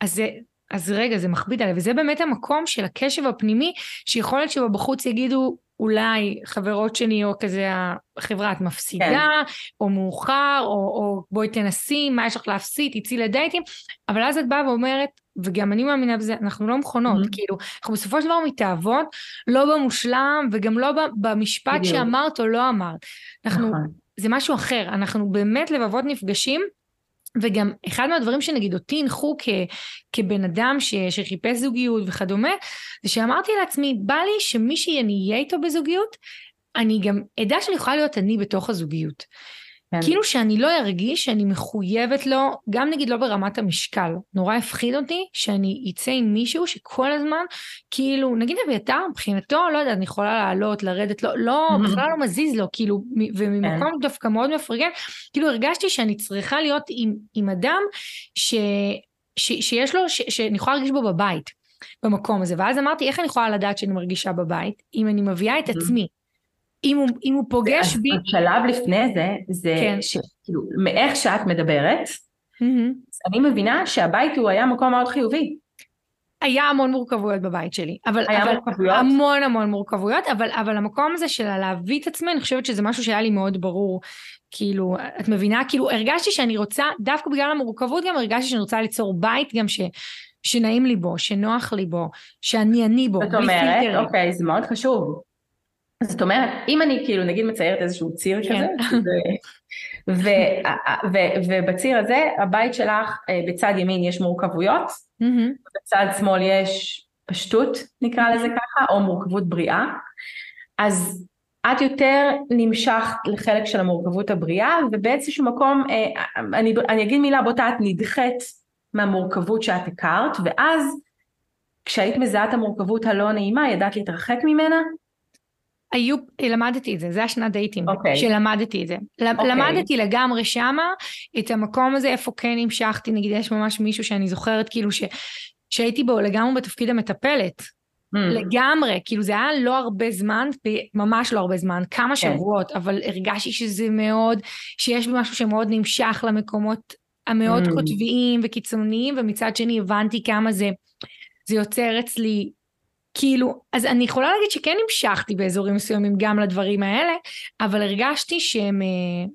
Speaker 1: אז זה, אז רגע, זה מכביד עליי, וזה באמת המקום של הקשב הפנימי, שיכול להיות שבחוץ יגידו, אולי חברות שלי או כזה החברה את מפסידה, כן. או מאוחר, או, או בואי תנסי, מה יש לך להפסיד, תצאי לדייטים, אבל אז את באה ואומרת, וגם אני מאמינה בזה, אנחנו לא מכונות, mm-hmm. כאילו, אנחנו בסופו של דבר מתאהבות, לא במושלם, וגם לא במשפט בדיוק. שאמרת או לא אמרת. אנחנו, נכון. זה משהו אחר, אנחנו באמת לבבות נפגשים, וגם אחד מהדברים שנגיד אותי הנחו כ, כבן אדם ש, שחיפש זוגיות וכדומה, זה שאמרתי לעצמי, בא לי שמי שאני אהיה איתו בזוגיות, אני גם אדע שאני יכולה להיות אני בתוך הזוגיות. כן. כאילו שאני לא ארגיש שאני מחויבת לו, גם נגיד לא ברמת המשקל. נורא הפחיד אותי שאני אצא עם מישהו שכל הזמן, כאילו, נגיד אביתר, מבחינתו, לא יודעת, אני יכולה לעלות, לרדת, לא, לא, בכלל לא מזיז לו, כאילו, וממקום כן. דווקא מאוד מפרגן, כאילו הרגשתי שאני צריכה להיות עם, עם אדם ש, ש, שיש לו, ש, שאני יכולה להרגיש בו בבית. במקום הזה, ואז אמרתי, איך אני יכולה לדעת שאני מרגישה בבית, אם אני מביאה את עצמי. אם הוא, אם הוא פוגש בי...
Speaker 2: שלב לפני זה, זה כן. שכאילו, מאיך שאת מדברת, mm-hmm. אני מבינה שהבית הוא היה מקום מאוד חיובי.
Speaker 1: היה המון מורכבויות בבית שלי, אבל,
Speaker 2: היה
Speaker 1: אבל
Speaker 2: מורכבויות?
Speaker 1: המון המון מורכבויות, אבל, אבל המקום הזה של להביא את עצמי, אני חושבת שזה משהו שהיה לי מאוד ברור, כאילו, את מבינה? כאילו, הרגשתי שאני רוצה, דווקא בגלל המורכבות גם הרגשתי שאני רוצה ליצור בית גם ש, שנעים לי בו, שנוח לי בו, שאני אני בו,
Speaker 2: זאת אומרת, אוקיי, זה מאוד חשוב. זאת אומרת, אם אני כאילו נגיד מציירת איזשהו ציר כן. כזה, ובציר הזה הבית שלך אה, בצד ימין יש מורכבויות, mm-hmm. בצד שמאל יש פשטות נקרא לזה ככה, או מורכבות בריאה, אז את יותר נמשכת לחלק של המורכבות הבריאה, ובאיזשהו מקום, אה, אני, אני אגיד מילה בוטה, את נדחית מהמורכבות שאת הכרת, ואז כשהיית מזהה את המורכבות הלא נעימה, ידעת להתרחק ממנה?
Speaker 1: היו, למדתי את זה, זה השנת דייטים,
Speaker 2: okay. אוקיי.
Speaker 1: שלמדתי את זה. Okay. אוקיי. למדתי לגמרי שמה את המקום הזה, איפה כן המשכתי, נגיד יש ממש מישהו שאני זוכרת כאילו ש, שהייתי בו לגמרי בתפקיד המטפלת. Mm. לגמרי, כאילו זה היה לא הרבה זמן, ממש לא הרבה זמן, כמה okay. כן. שבועות, אבל הרגשתי שזה מאוד, שיש משהו שמאוד נמשך למקומות המאוד mm. קוטביים וקיצוניים, ומצד שני הבנתי כמה זה, זה יוצר אצלי כאילו, אז אני יכולה להגיד שכן המשכתי באזורים מסוימים גם לדברים האלה, אבל הרגשתי שהם, אה,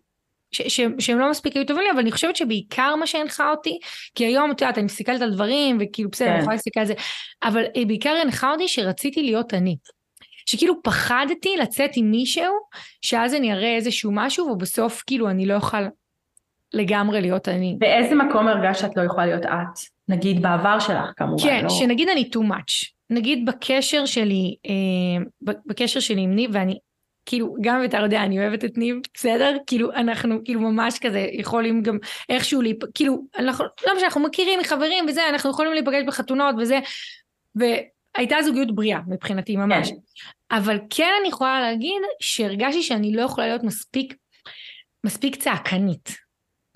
Speaker 1: ש, ש, שהם לא מספיק היו טובים לי, אבל אני חושבת שבעיקר מה שהנחה אותי, כי היום, את יודעת, אני מסתכלת על דברים, וכאילו בסדר, אני כן. יכולה להסתכל על זה, אבל אה, בעיקר הנחה אותי שרציתי להיות אני. שכאילו פחדתי לצאת עם מישהו, שאז אני אראה איזשהו משהו, ובסוף כאילו אני לא אוכל לגמרי להיות אני.
Speaker 2: באיזה מקום הרגשת שאת לא יכולה להיות את? נגיד בעבר שלך כמובן,
Speaker 1: כן, לא? שנגיד אני too much. נגיד בקשר שלי, אה, בקשר שלי עם ניב, ואני, כאילו, גם אתה יודע, אני אוהבת את ניב, בסדר? כאילו, אנחנו כאילו ממש כזה יכולים גם איכשהו, להיפ... כאילו, אנחנו, לא משנה, אנחנו מכירים מחברים וזה, אנחנו יכולים להיפגש בחתונות וזה, והייתה זוגיות בריאה מבחינתי ממש. כן. אבל כן אני יכולה להגיד שהרגשתי שאני לא יכולה להיות מספיק, מספיק צעקנית.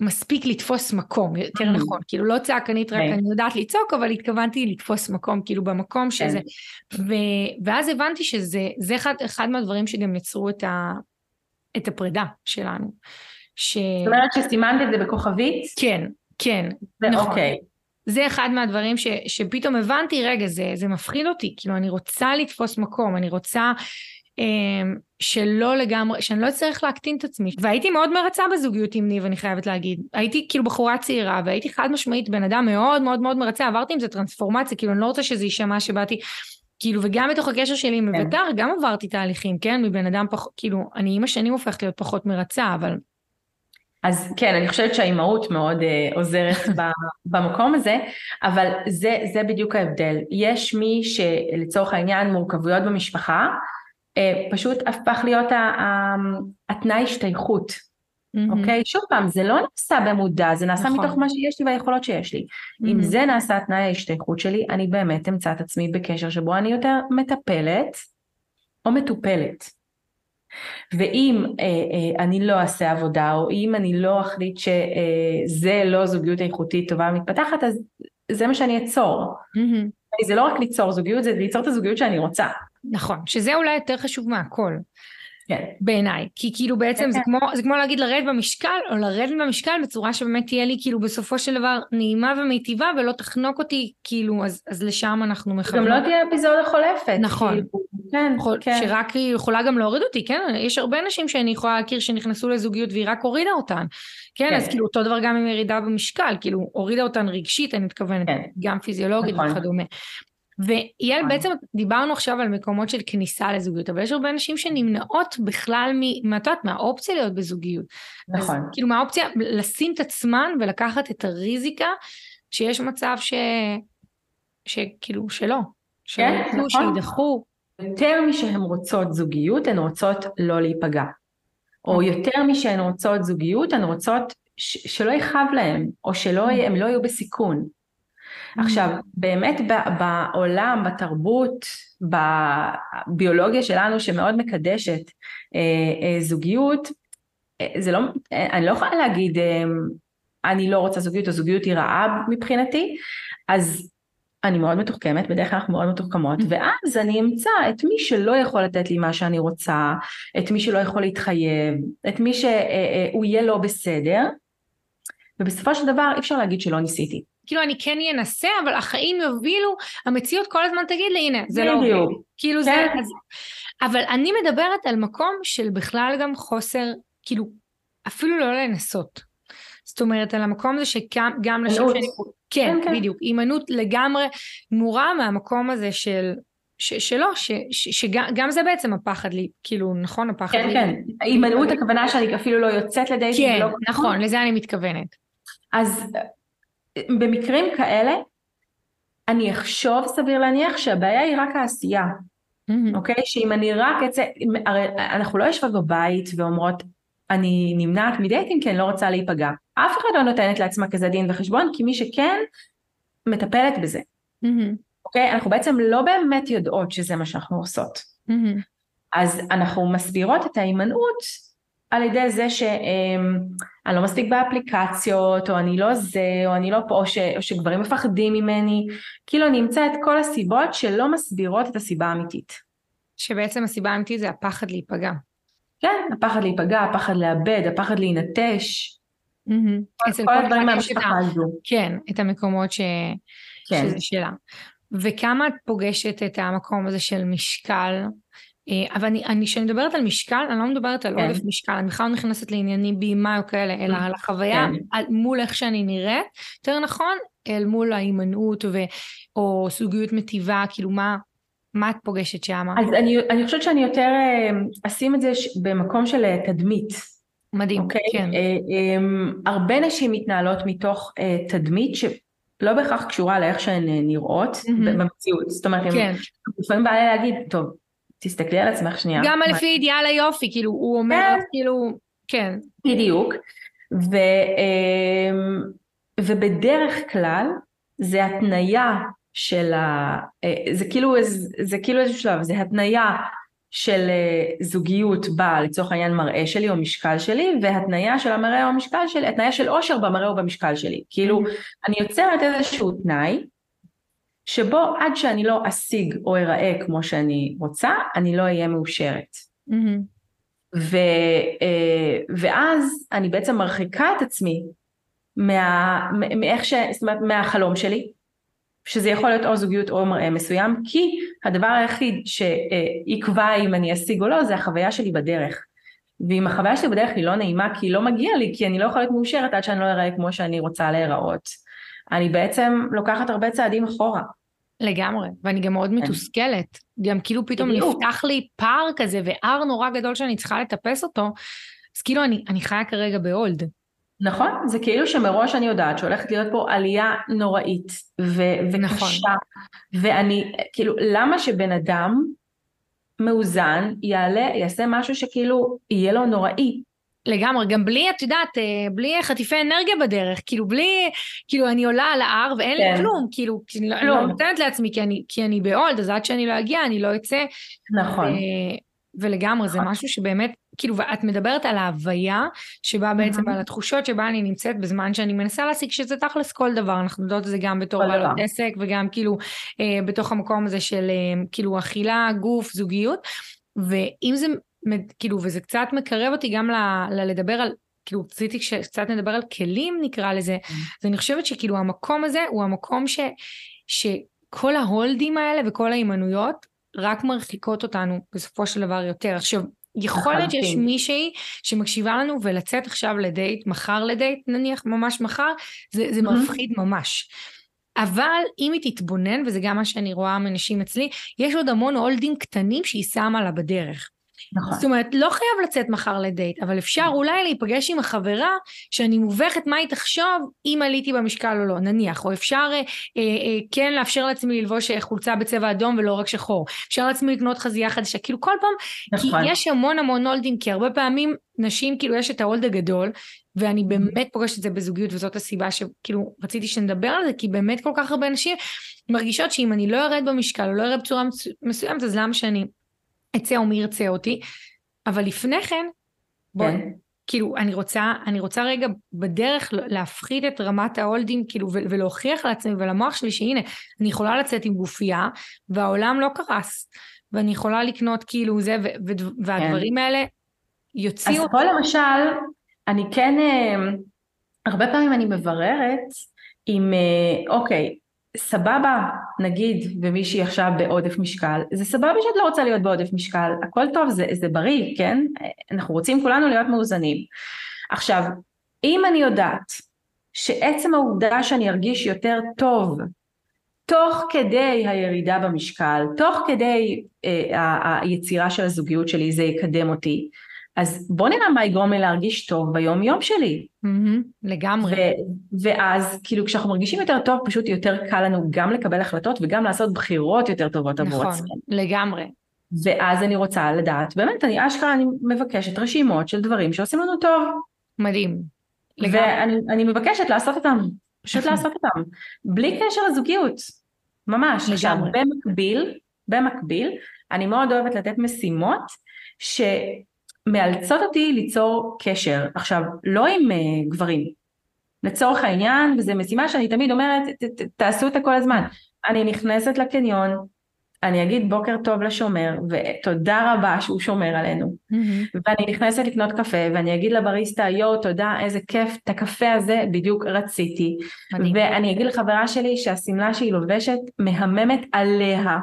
Speaker 1: מספיק לתפוס מקום, יותר mm. נכון, כאילו לא צעקנית רק כן. אני יודעת לצעוק, אבל התכוונתי לתפוס מקום, כאילו במקום כן. שזה, ו, ואז הבנתי שזה אחד, אחד מהדברים שגם יצרו את, ה, את הפרידה שלנו.
Speaker 2: ש... זאת אומרת שסימנת את זה בכוכבית?
Speaker 1: כן, כן,
Speaker 2: נכון. אוקיי.
Speaker 1: זה אחד מהדברים ש, שפתאום הבנתי, רגע, זה, זה מפחיד אותי, כאילו אני רוצה לתפוס מקום, אני רוצה שלא לגמרי, שאני לא אצטרך להקטין את עצמי. והייתי מאוד מרצה בזוגיות עם ניב, אני חייבת להגיד. הייתי כאילו בחורה צעירה, והייתי חד משמעית בן אדם מאוד מאוד מאוד מרצה, עברתי עם זה טרנספורמציה, כאילו אני לא רוצה שזה יישמע שבאתי... כאילו, וגם בתוך הקשר שלי עם כן. אביתר, גם עברתי תהליכים, כן? מבן אדם פחות, כאילו, אני עם השנים הופכת להיות פחות מרצה, אבל...
Speaker 2: אז כן, אני חושבת שהאימהות מאוד אה, עוזרת במקום הזה, אבל זה, זה בדיוק ההבדל. יש מי שלצורך העניין מורכבויות במשפחה, פשוט הפך להיות התנאי השתייכות. אוקיי? שוב פעם, זה לא נעשה במודע, זה נעשה נכון. מתוך מה שיש לי והיכולות שיש לי. אם זה נעשה תנאי ההשתייכות שלי, אני באמת אמצא את עצמי בקשר שבו אני יותר מטפלת או מטופלת. ואם אה, אה, אני לא אעשה עבודה, או אם אני לא אחליט שזה אה, לא זוגיות איכותית טובה ומתפתחת, אז זה מה שאני אצור. Mm-hmm. זה לא רק ליצור זוגיות, זה ליצור את הזוגיות שאני רוצה.
Speaker 1: נכון, שזה אולי יותר חשוב מהכל.
Speaker 2: כן.
Speaker 1: בעיניי, כי כאילו בעצם כן. זה, כמו, זה כמו להגיד לרדת במשקל, או לרדת במשקל בצורה שבאמת תהיה לי כאילו בסופו של דבר נעימה ומיטיבה ולא תחנוק אותי, כאילו, אז, אז לשם אנחנו מכוונים.
Speaker 2: גם לא תהיה אפיזודה חולפת.
Speaker 1: נכון. כאילו,
Speaker 2: כן,
Speaker 1: יכול, כן. שרק היא יכולה גם להוריד אותי, כן? יש הרבה נשים שאני יכולה להכיר שנכנסו לזוגיות והיא רק הורידה אותן. כן, כן, אז כאילו אותו דבר גם עם ירידה במשקל, כאילו הורידה אותן רגשית, אני מתכוונת, כן. גם פיזיולוגית נכון. וכדומה. ויעל נכון. בעצם דיברנו עכשיו על מקומות של כניסה לזוגיות אבל יש הרבה נשים שנמנעות בכלל מ... את יודעת מהאופציה להיות בזוגיות.
Speaker 2: נכון. אז,
Speaker 1: כאילו מהאופציה לשים את עצמן ולקחת את הריזיקה שיש מצב ש... שכאילו שלא.
Speaker 2: כן, נכון. שידחו. יותר משהן רוצות זוגיות הן רוצות לא להיפגע. או אוקיי. יותר משהן רוצות זוגיות הן רוצות ש... שלא יכאב להן או שהם לא יהיו בסיכון. עכשיו, באמת בעולם, בתרבות, בביולוגיה שלנו שמאוד מקדשת אה, אה, זוגיות, אה, זה לא, אני לא יכולה להגיד אני לא רוצה זוגיות או זוגיות היא רעה מבחינתי, אז אני מאוד מתוחכמת, בדרך כלל אנחנו מאוד מתוחכמות, ואז אני אמצא את מי שלא יכול לתת לי מה שאני רוצה, את מי שלא יכול להתחייב, את מי שהוא יהיה לא בסדר, ובסופו של דבר אי אפשר להגיד שלא ניסיתי.
Speaker 1: כאילו אני כן אנסה, אבל החיים יובילו, המציאות כל הזמן תגיד לי, הנה, זה לא עובד. כאילו כן. זה... אז, אבל אני מדברת על מקום של בכלל גם חוסר, כאילו, אפילו לא לנסות. זאת אומרת, על המקום הזה שגם נשים שאני... כן, כן, כן, בדיוק. הימנעות לגמרי מורה מהמקום הזה של... ש, שלא, ש, ש, שגם זה בעצם הפחד לי, כאילו, נכון, הפחד
Speaker 2: כן,
Speaker 1: לי.
Speaker 2: כן, כן. הימנעות הכוונה שאני אפילו לא יוצאת לדייטים.
Speaker 1: כן, לא... נכון, לזה אני מתכוונת.
Speaker 2: אז במקרים כאלה, אני אחשוב סביר להניח שהבעיה היא רק העשייה. Mm-hmm. אוקיי? שאם אני רק אצא, הרי אנחנו לא יושבות בבית ואומרות, אני נמנעת מדייטים כי אני לא רוצה להיפגע. אף אחד לא נותנת לעצמה כזה דין וחשבון, כי מי שכן, מטפלת בזה. Mm-hmm. אוקיי? אנחנו בעצם לא באמת יודעות שזה מה שאנחנו עושות. Mm-hmm. אז אנחנו מסבירות את ההימנעות על ידי זה שאני לא מספיק באפליקציות, או אני לא זה, או אני לא פה, או, ש, או שגברים מפחדים ממני, כאילו אני אמצא את כל הסיבות שלא מסבירות את הסיבה האמיתית.
Speaker 1: שבעצם הסיבה האמיתית זה הפחד להיפגע.
Speaker 2: כן, הפחד להיפגע, הפחד לאבד, הפחד להינטש.
Speaker 1: Mm-hmm. כל, כל הדברים מהמשפחה הזו. כן, את המקומות ש... כן. שזה שלה. וכמה את פוגשת את המקום הזה של משקל אבל אני, כשאני מדברת על משקל, אני לא מדברת על כן. עודף משקל, אני בכלל לא נכנסת לעניינים בימה או כאלה, אלא על החוויה כן. על, מול איך שאני נראית, יותר נכון, אל מול ההימנעות ו, או סוגיות מטיבה, כאילו מה, מה את פוגשת שם?
Speaker 2: אז אני, אני חושבת שאני יותר אה, אשים את זה במקום של אה, תדמית.
Speaker 1: מדהים, אוקיי? כן.
Speaker 2: הרבה נשים מתנהלות מתוך תדמית ש... לא בהכרח קשורה לאיך שהן נראות mm-hmm. במציאות, זאת אומרת, כן. לפעמים בא לי להגיד, טוב, תסתכלי על עצמך שנייה.
Speaker 1: גם לפי אידיאל היופי, כאילו, הוא אומר, כן. כאילו, כן.
Speaker 2: בדיוק. ו, אמ, ובדרך כלל, זה התניה של ה... אה, זה כאילו, זה כאילו איזשהו שלב, זה התניה של אה, זוגיות בה לצורך העניין מראה שלי או משקל שלי והתניה של המראה או המשקל שלי, התניה של אושר במראה או במשקל שלי. כאילו mm-hmm. אני יוצרת איזשהו תנאי שבו עד שאני לא אשיג או אראה כמו שאני רוצה, אני לא אהיה מאושרת. Mm-hmm. ו, אה, ואז אני בעצם מרחיקה את עצמי מה, מאיך ש... זאת אומרת, מהחלום שלי, שזה יכול להיות או זוגיות או מראה מסוים, כי הדבר היחיד שיקבע אם אני אשיג או לא, זה החוויה שלי בדרך. ואם החוויה שלי בדרך היא לא נעימה, כי היא לא מגיעה לי, כי אני לא יכולה להיות מאושרת עד שאני לא אראה כמו שאני רוצה להיראות, אני בעצם לוקחת הרבה צעדים אחורה.
Speaker 1: לגמרי, ואני גם מאוד כן. מתוסכלת. גם כאילו פתאום. נפתח לי פער כזה והר נורא גדול שאני צריכה לטפס אותו, אז כאילו אני, אני חיה כרגע בהולד.
Speaker 2: נכון, זה כאילו שמראש אני יודעת שהולכת להיות פה עלייה נוראית ו- וקשה, נכון. ואני, כאילו, למה שבן אדם מאוזן יעלה, יעשה משהו שכאילו יהיה לו נוראי?
Speaker 1: לגמרי, גם בלי, את יודעת, אה, בלי חטיפי אנרגיה בדרך, כאילו בלי, כאילו אני עולה על ההר ואין כן. לי כלום, כאילו, לא, אני לא נותנת לעצמי כי אני, כי אני בעולד, אז עד שאני לא אגיע אני לא אצא.
Speaker 2: נכון. ו,
Speaker 1: ולגמרי, נכון. זה משהו שבאמת, כאילו, ואת מדברת על ההוויה שבה בעצם, ועל התחושות שבה אני נמצאת בזמן שאני מנסה להשיג שזה תכלס כל דבר, אנחנו יודעות את זה גם בתור בעלות עסק וגם כאילו אה, בתוך המקום הזה של אה, כאילו אכילה, גוף, זוגיות. ואם זה כאילו, וזה קצת מקרב אותי גם לדבר על, כאילו, רציתי שקצת נדבר על כלים נקרא לזה, mm. אז אני חושבת שכאילו המקום הזה הוא המקום ש, שכל ההולדים האלה וכל ההימנויות רק מרחיקות אותנו בסופו של דבר יותר. עכשיו, יכול להיות שיש מישהי שמקשיבה לנו ולצאת עכשיו לדייט, מחר לדייט נניח, ממש מחר, זה, זה mm-hmm. מפחיד ממש. אבל אם היא תתבונן, וזה גם מה שאני רואה מאנשים אצלי, יש עוד המון הולדים קטנים שהיא שמה לה בדרך. נכון. זאת אומרת, לא חייב לצאת מחר לדייט, אבל אפשר. אולי להיפגש עם החברה שאני מובכת מה היא תחשוב אם עליתי במשקל או לא, נניח, או אפשר אה, אה, אה, כן לאפשר לעצמי ללבוש אה, חולצה בצבע אדום ולא רק שחור, אפשר לעצמי לקנות חזייה חדשה, כאילו כל פעם, נכון. כי יש המון המון הולדים, כי הרבה פעמים נשים, כאילו יש את ההולד הגדול, ואני באמת פוגשת את זה בזוגיות, וזאת הסיבה שכאילו רציתי שנדבר על זה, כי באמת כל כך הרבה נשים מרגישות שאם אני לא ארד במשקל או לא ארד בצורה מסוימת, אז למה שאני אצא או מי ירצה אותי, אבל לפני כן, בואי, כן. כאילו, אני רוצה, אני רוצה רגע בדרך להפחית את רמת ההולדים, כאילו, ולהוכיח לעצמי ולמוח שלי שהנה, אני יכולה לצאת עם גופייה, והעולם לא קרס, ואני יכולה לקנות כאילו זה, והדברים כן. האלה יוציאו...
Speaker 2: אז פה למשל, אני כן, אה, הרבה פעמים אני מבררת אם, אה, אוקיי, סבבה, נגיד, ומישהי עכשיו בעודף משקל, זה סבבה שאת לא רוצה להיות בעודף משקל, הכל טוב, זה, זה בריא, כן? אנחנו רוצים כולנו להיות מאוזנים. עכשיו, אם אני יודעת שעצם העובדה שאני ארגיש יותר טוב, תוך כדי הירידה במשקל, תוך כדי אה, היצירה של הזוגיות שלי, זה יקדם אותי, אז בוא נראה מה יגרום לי להרגיש טוב ביום יום שלי.
Speaker 1: Mm-hmm, לגמרי.
Speaker 2: ו- ואז כאילו כשאנחנו מרגישים יותר טוב פשוט יותר קל לנו גם לקבל החלטות וגם לעשות בחירות יותר טובות עבור
Speaker 1: נכון, עצמנו. נכון, לגמרי.
Speaker 2: ואז אני רוצה לדעת, באמת אני אשכרה אני מבקשת רשימות של דברים שעושים לנו טוב.
Speaker 1: מדהים.
Speaker 2: לגמרי. ואני מבקשת לעשות אותם, פשוט לעשות אותם, בלי קשר לזוגיות, ממש. לגמרי. עכשיו במקביל, במקביל, אני מאוד אוהבת לתת משימות ש... מאלצות אותי ליצור קשר, עכשיו לא עם uh, גברים, לצורך העניין, וזו משימה שאני תמיד אומרת, ת, ת, תעשו אותה כל הזמן, אני נכנסת לקניון, אני אגיד בוקר טוב לשומר, ותודה רבה שהוא שומר עלינו, mm-hmm. ואני נכנסת לקנות קפה, ואני אגיד לבריסטה, יואו, תודה, איזה כיף, את הקפה הזה בדיוק רציתי, מדהים. ואני אגיד לחברה שלי שהשמלה שהיא לובשת מהממת עליה,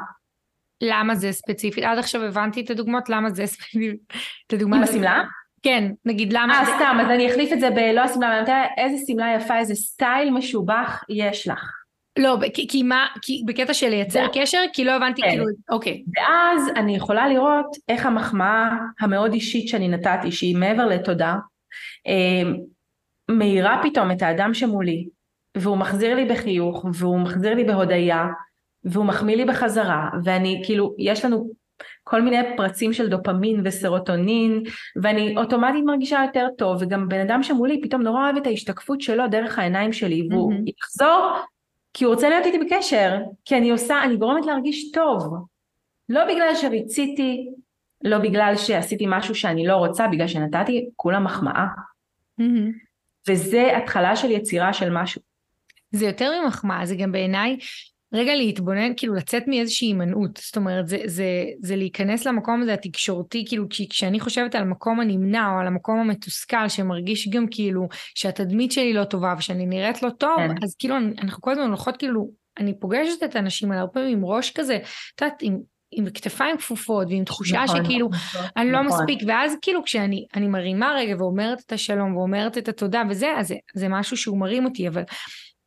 Speaker 1: למה זה ספציפית? עד עכשיו הבנתי את הדוגמאות, למה זה ספציפית?
Speaker 2: את הדוגמה עם השמלה?
Speaker 1: כן, נגיד למה...
Speaker 2: אה, סתם, אז אני אחליף את זה בלא השמלה, אני מתארת איזה שמלה יפה, איזה סטייל משובח יש לך.
Speaker 1: לא, כי, כי מה, כי בקטע של לייצר yeah. קשר, כי לא הבנתי כן. כאילו, אוקיי.
Speaker 2: ואז אני יכולה לראות איך המחמאה המאוד אישית שאני נתתי, שהיא מעבר לתודה, אה, מאירה פתאום את האדם שמולי, והוא מחזיר לי בחיוך, והוא מחזיר לי בהודיה, והוא מחמיא לי בחזרה, ואני כאילו, יש לנו כל מיני פרצים של דופמין וסרוטונין, ואני אוטומטית מרגישה יותר טוב, וגם בן אדם שמולי פתאום נורא אוהב את ההשתקפות שלו דרך העיניים שלי, והוא mm-hmm. יחזור כי הוא רוצה להיות איתי בקשר, כי אני עושה, אני גורמת להרגיש טוב. לא בגלל שריציתי, לא בגלל שעשיתי משהו שאני לא רוצה, בגלל שנתתי כולה מחמאה. Mm-hmm. וזה התחלה של יצירה של משהו.
Speaker 1: זה יותר ממחמאה, זה גם בעיניי רגע להתבונן, כאילו לצאת מאיזושהי הימנעות, זאת אומרת זה, זה, זה להיכנס למקום הזה התקשורתי, כאילו כשאני חושבת על המקום הנמנע או על המקום המתוסכל שמרגיש גם כאילו שהתדמית שלי לא טובה ושאני נראית לא טוב, כן. אז כאילו אנחנו כל הזמן הולכות כאילו, אני פוגשת את האנשים האלה הרבה פעמים עם ראש כזה, את יודעת, עם, עם כתפיים כפופות ועם תחושה נכון, שכאילו נכון, אני לא נכון. מספיק ואז כאילו כשאני מרימה רגע ואומרת את השלום ואומרת את התודה וזה אז זה, זה משהו שהוא מרים אותי אבל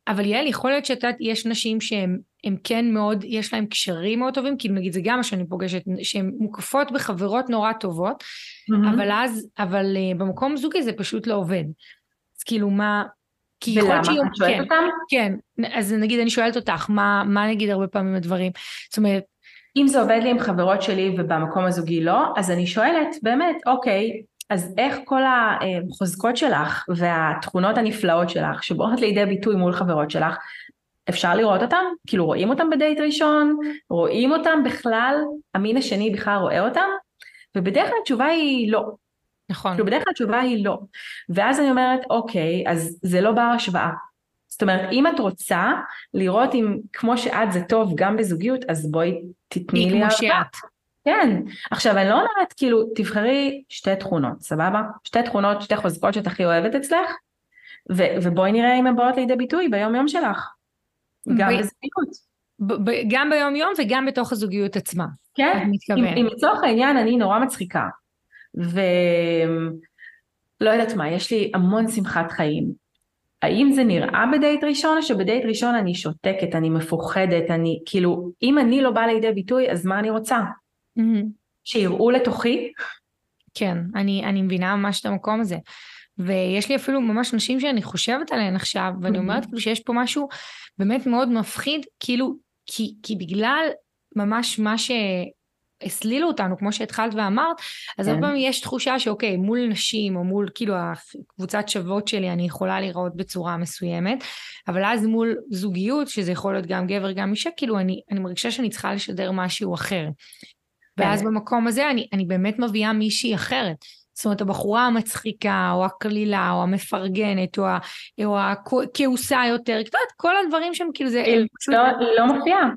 Speaker 1: אבל יעל, יכול להיות שאת יודעת, יש נשים שהן כן מאוד, יש להן קשרים מאוד טובים, כאילו נגיד זה גם מה שאני פוגשת, שהן מוקפות בחברות נורא טובות, mm-hmm. אבל אז, אבל uh, במקום זוגי זה פשוט לא עובד. אז כאילו מה...
Speaker 2: כי ולמה? את שואלת כן, אותם?
Speaker 1: כן, אז נגיד אני שואלת אותך, מה, מה נגיד הרבה פעמים הדברים? זאת אומרת...
Speaker 2: אם זה עובד לי עם חברות שלי ובמקום הזוגי לא, אז אני שואלת, באמת, אוקיי, אז איך כל החוזקות שלך והתכונות הנפלאות שלך שבאות לידי ביטוי מול חברות שלך, אפשר לראות אותם? כאילו רואים אותם בדייט ראשון? רואים אותם בכלל? המין השני בכלל רואה אותם? ובדרך כלל התשובה היא לא.
Speaker 1: נכון.
Speaker 2: כאילו בדרך כלל התשובה היא לא. ואז אני אומרת, אוקיי, אז זה לא בר השוואה. זאת אומרת, אם את רוצה לראות אם כמו שאת זה טוב גם בזוגיות, אז בואי תתני לי
Speaker 1: אהבה. כמו שאת.
Speaker 2: כן, עכשיו אני לא אומרת כאילו תבחרי שתי תכונות, סבבה? שתי תכונות, שתי חוזקות שאת הכי אוהבת אצלך, ו- ובואי נראה אם הן באות לידי ביטוי ביום יום שלך, גם ב- בזוגיות.
Speaker 1: ב- גם ביום יום וגם בתוך הזוגיות עצמה.
Speaker 2: כן, אם לצורך העניין אני נורא מצחיקה, ולא יודעת מה, יש לי המון שמחת חיים. האם זה נראה בדייט ראשון או שבדייט ראשון אני שותקת, אני מפוחדת, אני כאילו, אם אני לא באה לידי ביטוי אז מה אני רוצה? Mm-hmm. שיראו לתוכי.
Speaker 1: כן, אני, אני מבינה ממש את המקום הזה. ויש לי אפילו ממש נשים שאני חושבת עליהן עכשיו, ואני אומרת כאילו שיש פה משהו באמת מאוד מפחיד, כאילו, כי, כי בגלל ממש מה שהסלילו אותנו, כמו שהתחלת ואמרת, אז הרבה כן. פעמים יש תחושה שאוקיי, מול נשים, או מול כאילו הקבוצת שוות שלי, אני יכולה להיראות בצורה מסוימת, אבל אז מול זוגיות, שזה יכול להיות גם גבר, גם אישה, כאילו אני, אני מרגישה שאני צריכה לשדר משהו אחר. ואז. במקום הזה אני, אני באמת מביאה מישהי אחרת. זאת אומרת, הבחורה המצחיקה, או הקלילה, או המפרגנת, או, ה, או הכעוסה יותר, את יודעת, כל הדברים שם, כאילו זה...
Speaker 2: היא פשוט... לא, היא לא מופיעה.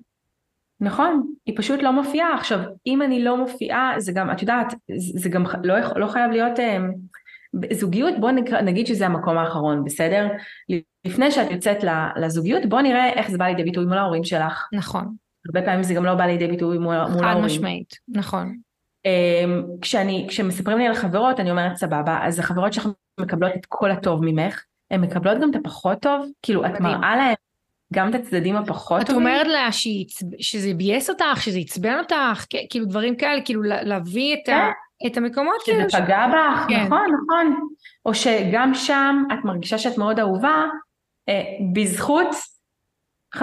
Speaker 2: נכון, היא פשוט לא מופיעה. עכשיו, אם אני לא מופיעה, זה גם, את יודעת, זה גם לא, לא חייב להיות... אה, זוגיות, בוא נקרא, נגיד שזה המקום האחרון, בסדר? לפני שאת יוצאת לזוגיות, בוא נראה איך זה בא לידי ביטוי מול ההורים שלך.
Speaker 1: נכון.
Speaker 2: הרבה פעמים זה גם לא בא לידי ביטוי מול, ההורים.
Speaker 1: חד משמעית, נכון.
Speaker 2: אמ, כשאני, כשמספרים לי על חברות, אני אומרת סבבה, אז החברות שלך מקבלות את כל הטוב ממך, הן מקבלות גם את הפחות טוב? כאילו, את מראה להן גם את הצדדים הפחות
Speaker 1: את טובים? את אומרת לה שזה ביאס אותך, שזה עצבן אותך, כאילו דברים כאלה, כאילו להביא את, ה, כן. את המקומות
Speaker 2: שזה כאילו. שזה פגע בך, כן. נכון, נכון. או שגם שם את מרגישה שאת מאוד אהובה, אה, בזכות 50%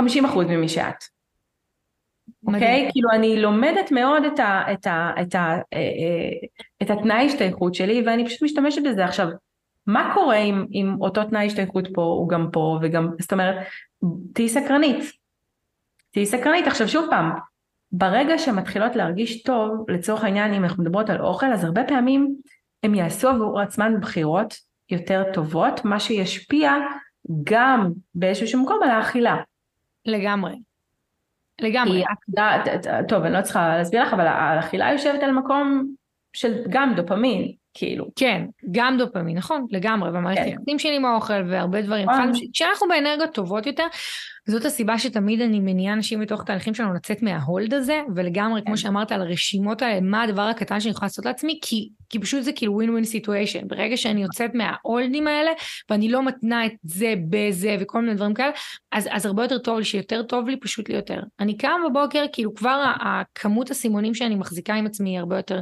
Speaker 2: ממי שאת. אוקיי? Okay? כאילו אני לומדת מאוד את, ה, את, ה, את, ה, אה, אה, את התנאי השתייכות שלי ואני פשוט משתמשת בזה עכשיו. מה קורה אם, אם אותו תנאי השתייכות פה הוא גם פה וגם, זאת אומרת, תהיי סקרנית. תהיי סקרנית. עכשיו שוב פעם, ברגע שמתחילות להרגיש טוב, לצורך העניין אם אנחנו מדברות על אוכל, אז הרבה פעמים הם יעשו עבור עצמן בחירות יותר טובות, מה שישפיע גם באיזשהו מקום על האכילה.
Speaker 1: לגמרי. לגמרי.
Speaker 2: טוב, אני לא צריכה להסביר לך, אבל האכילה יושבת על מקום של גם דופמין, כאילו.
Speaker 1: כן, גם דופמין, נכון, לגמרי, והמערכת כן. היחסים שלי עם האוכל והרבה דברים. נכון. כשאנחנו באנרגיות טובות יותר, זאת הסיבה שתמיד אני מניעה אנשים בתוך תהליכים שלנו לצאת מה hold הזה, ולגמרי, כמו כן. שאמרת, על הרשימות האלה, מה הדבר הקטן שאני יכולה לעשות לעצמי, כי, כי פשוט זה כאילו win win situation. ברגע שאני יוצאת מה holdים האלה, ואני לא מתנה את זה בזה וכל מיני דברים כאלה, אז, אז הרבה יותר טוב לי, שיותר טוב לי פשוט לי יותר. אני קם בבוקר, כאילו כבר הכמות הסימונים שאני מחזיקה עם עצמי היא הרבה יותר...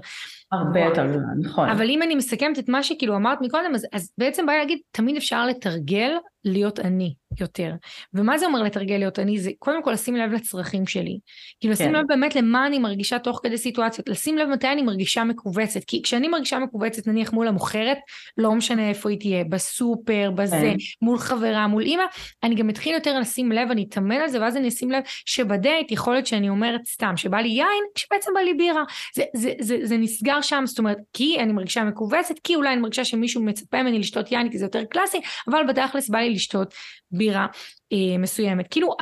Speaker 2: הרבה יותר גדולה, נכון.
Speaker 1: אבל אם אני מסכמת את מה שכאילו אמרת מקודם, אז, אז בעצם בא להגיד, תמיד אפשר לתרגל להיות אני יותר. ומה זה אומר לתרגל להיות אני? זה קודם כל לשים לב לצרכים שלי. כאילו לשים כן. לב באמת למה אני מרגישה תוך כדי סיטואציות, לשים לב מתי אני מרגישה מכווצת. כי כשאני מרגישה מכווצת נניח מול המוכרת, לא משנה איפה היא תהיה, בסופר, בזה, כן. מול חברה, מול אימא, אני גם אתחיל יותר לשים לב, אני אתאמן על זה, ואז אני אשים לב שבדייט יכול להיות שאני אומרת סתם, שבא לי יין, כשבעצם בא לי בירה. זה, זה, זה, זה נסגר שם, זאת אומרת, כי אני מרגישה מכווצת, כי אולי אני מרגישה שמישהו מצפה ממני לשתות יין, כי זה יותר קלאסי, אבל בתכלס בא לי לשתות בירה אה, מסוימת. כאילו,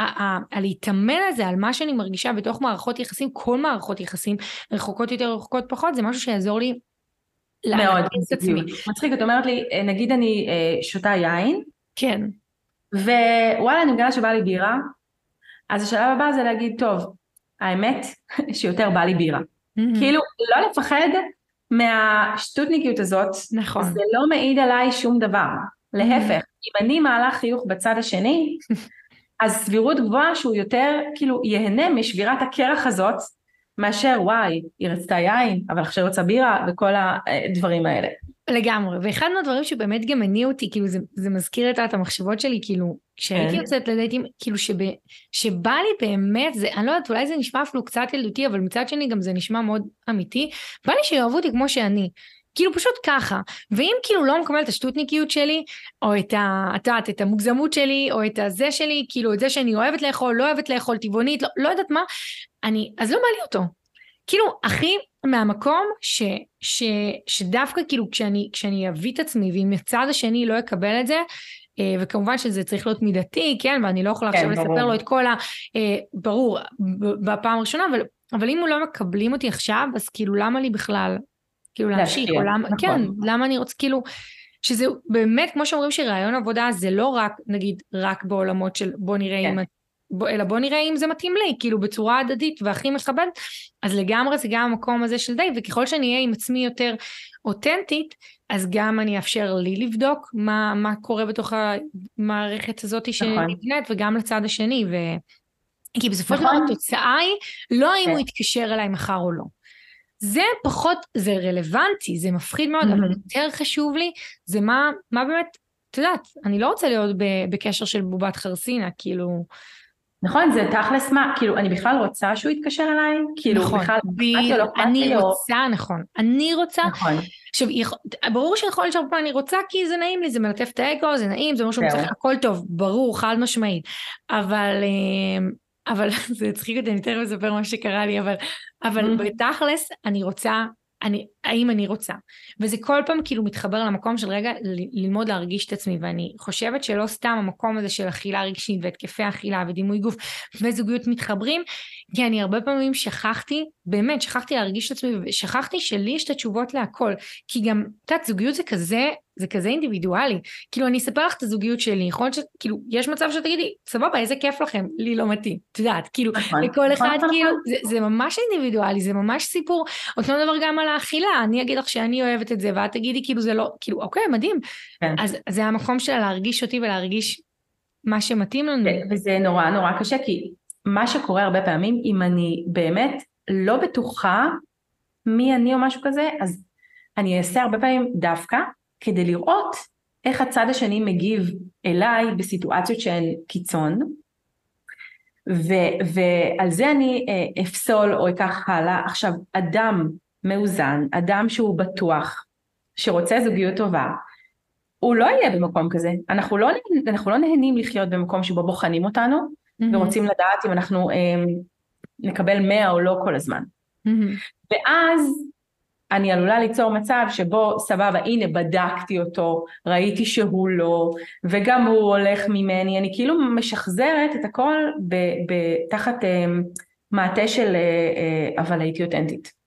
Speaker 1: הלהתאמן על זה, על מה שאני מרגישה בתוך מערכות יחסים, כל מערכות יחסים, רחוקות יותר, רחוקות פחות, זה משהו שיעזור לי
Speaker 2: מאוד, מצחיק, את אומרת לי, אה, נגיד אני אה, שותה יין,
Speaker 1: כן.
Speaker 2: ווואלה, אני מגלה שבא לי בירה, אז השלב הבא זה להגיד, טוב, האמת שיותר בא לי בירה. Mm-hmm. כאילו, לא לפחד מהשטותניקיות הזאת,
Speaker 1: נכון.
Speaker 2: זה לא מעיד עליי שום דבר. להפך, אם אני מעלה חיוך בצד השני, אז סבירות גבוהה שהוא יותר כאילו ייהנה משבירת הקרח הזאת, מאשר וואי, היא רצתה יין, אבל עכשיו רוצה בירה וכל הדברים האלה.
Speaker 1: לגמרי, ואחד מהדברים שבאמת גם הניע אותי, כאילו זה, זה מזכיר את המחשבות שלי, כאילו, כשהייתי כן. יוצאת לדייטים, כאילו שב, שבא לי באמת, זה, אני לא יודעת, אולי זה נשמע אפילו קצת ילדותי, אבל מצד שני גם זה נשמע מאוד אמיתי, בא לי שיאהבו אותי כמו שאני. כאילו פשוט ככה. ואם כאילו לא מקבל את השטותניקיות שלי, או את ה... את יודעת, את המוגזמות שלי, או את הזה שלי, כאילו את זה שאני אוהבת לאכול, לא אוהבת לאכול, טבעונית, לא, לא יודעת מה, אני... אז לא בא לי אותו. כאילו, הכי מהמקום ש, ש, שדווקא כאילו כשאני, כשאני אביא את עצמי, ואם הצד השני לא יקבל את זה, אה, וכמובן שזה צריך להיות מידתי, כן, ואני לא יכולה כן, עכשיו ברור. לספר לו את כל ה... אה, ברור, בפעם הראשונה, אבל, אבל אם הוא לא מקבלים אותי עכשיו, אז כאילו למה לי בכלל כאילו להמשיך, או למה, נכון. כן, למה אני רוצה, כאילו, שזה באמת, כמו שאומרים שרעיון עבודה זה לא רק, נגיד, רק בעולמות של בוא נראה כן. אם, בוא, אלא בוא נראה אם זה מתאים לי, כאילו בצורה הדדית והכי מכבד, אז לגמרי זה גם המקום הזה של די, וככל שאני אהיה עם עצמי יותר אותנטית, אז גם אני אאפשר לי לבדוק מה, מה קורה בתוך המערכת הזאת שנבנית, נכון. וגם לצד השני, ו... כי בסופו של נכון. דבר התוצאה היא לא האם כן. הוא יתקשר אליי מחר או לא. זה פחות, זה רלוונטי, זה מפחיד מאוד, אבל יותר חשוב לי, זה מה, מה באמת, את יודעת, אני לא רוצה להיות בקשר של בובת חרסינה, כאילו...
Speaker 2: נכון, זה תכלס מה, כאילו, אני בכלל רוצה שהוא יתקשר אליי? כאילו,
Speaker 1: נכון, בכלל, ב... לא אני רוצה, או... נכון, אני רוצה. נכון. עכשיו, ברור שיכול להיות שהרבה פעמים אני רוצה כי זה נעים לי, זה מלטף את האגו, זה נעים, זה משהו מצליח, הכל טוב, ברור, חד משמעית. אבל, אה, אבל זה הצחיק אותי, אני תכף אספר מה שקרה לי, אבל, אבל. בתכלס, אני רוצה, אני, האם אני רוצה. וזה כל פעם כאילו מתחבר למקום של רגע ללמוד להרגיש את עצמי, ואני חושבת שלא סתם המקום הזה של אכילה רגשית והתקפי אכילה ודימוי גוף וזוגיות מתחברים, כי אני הרבה פעמים שכחתי, באמת שכחתי להרגיש את עצמי, ושכחתי שלי יש את התשובות להכל, כי גם, את יודעת, זוגיות זה כזה זה כזה אינדיבידואלי. כאילו, אני אספר לך את הזוגיות שלי, יכול להיות שכאילו, יש מצב שתגידי, סבבה, איזה כיף לכם, לי לא מתאים. את יודעת, כאילו, נכון, לכל אחד, נכון, כאילו, נכון. זה, זה ממש אינדיבידואלי, זה ממש סיפור. אותו דבר גם על האכילה, אני אגיד לך שאני אוהבת את זה, ואת תגידי, כאילו, זה לא, כאילו, אוקיי, מדהים. כן. אז זה המקום שלה להרגיש אותי ולהרגיש מה שמתאים לנו.
Speaker 2: וזה נורא נורא קשה, כי מה שקורה הרבה פעמים, אם אני באמת לא בטוחה מי אני או משהו כזה, אז אני אעשה הרבה פעמים דווקא כדי לראות איך הצד השני מגיב אליי בסיטואציות שהן קיצון ו- ועל זה אני אה, אפסול או אקח הלאה. עכשיו אדם מאוזן, אדם שהוא בטוח, שרוצה זוגיות טובה, הוא לא יהיה במקום כזה. אנחנו לא, אנחנו לא נהנים לחיות במקום שבו בוחנים אותנו mm-hmm. ורוצים לדעת אם אנחנו אה, נקבל מאה או לא כל הזמן. Mm-hmm. ואז אני עלולה ליצור מצב שבו סבבה הנה בדקתי אותו, ראיתי שהוא לא, וגם הוא הולך ממני, אני כאילו משחזרת את הכל ב, ב, תחת אה, מעטה של אה, אה, אבל הייתי אותנטית.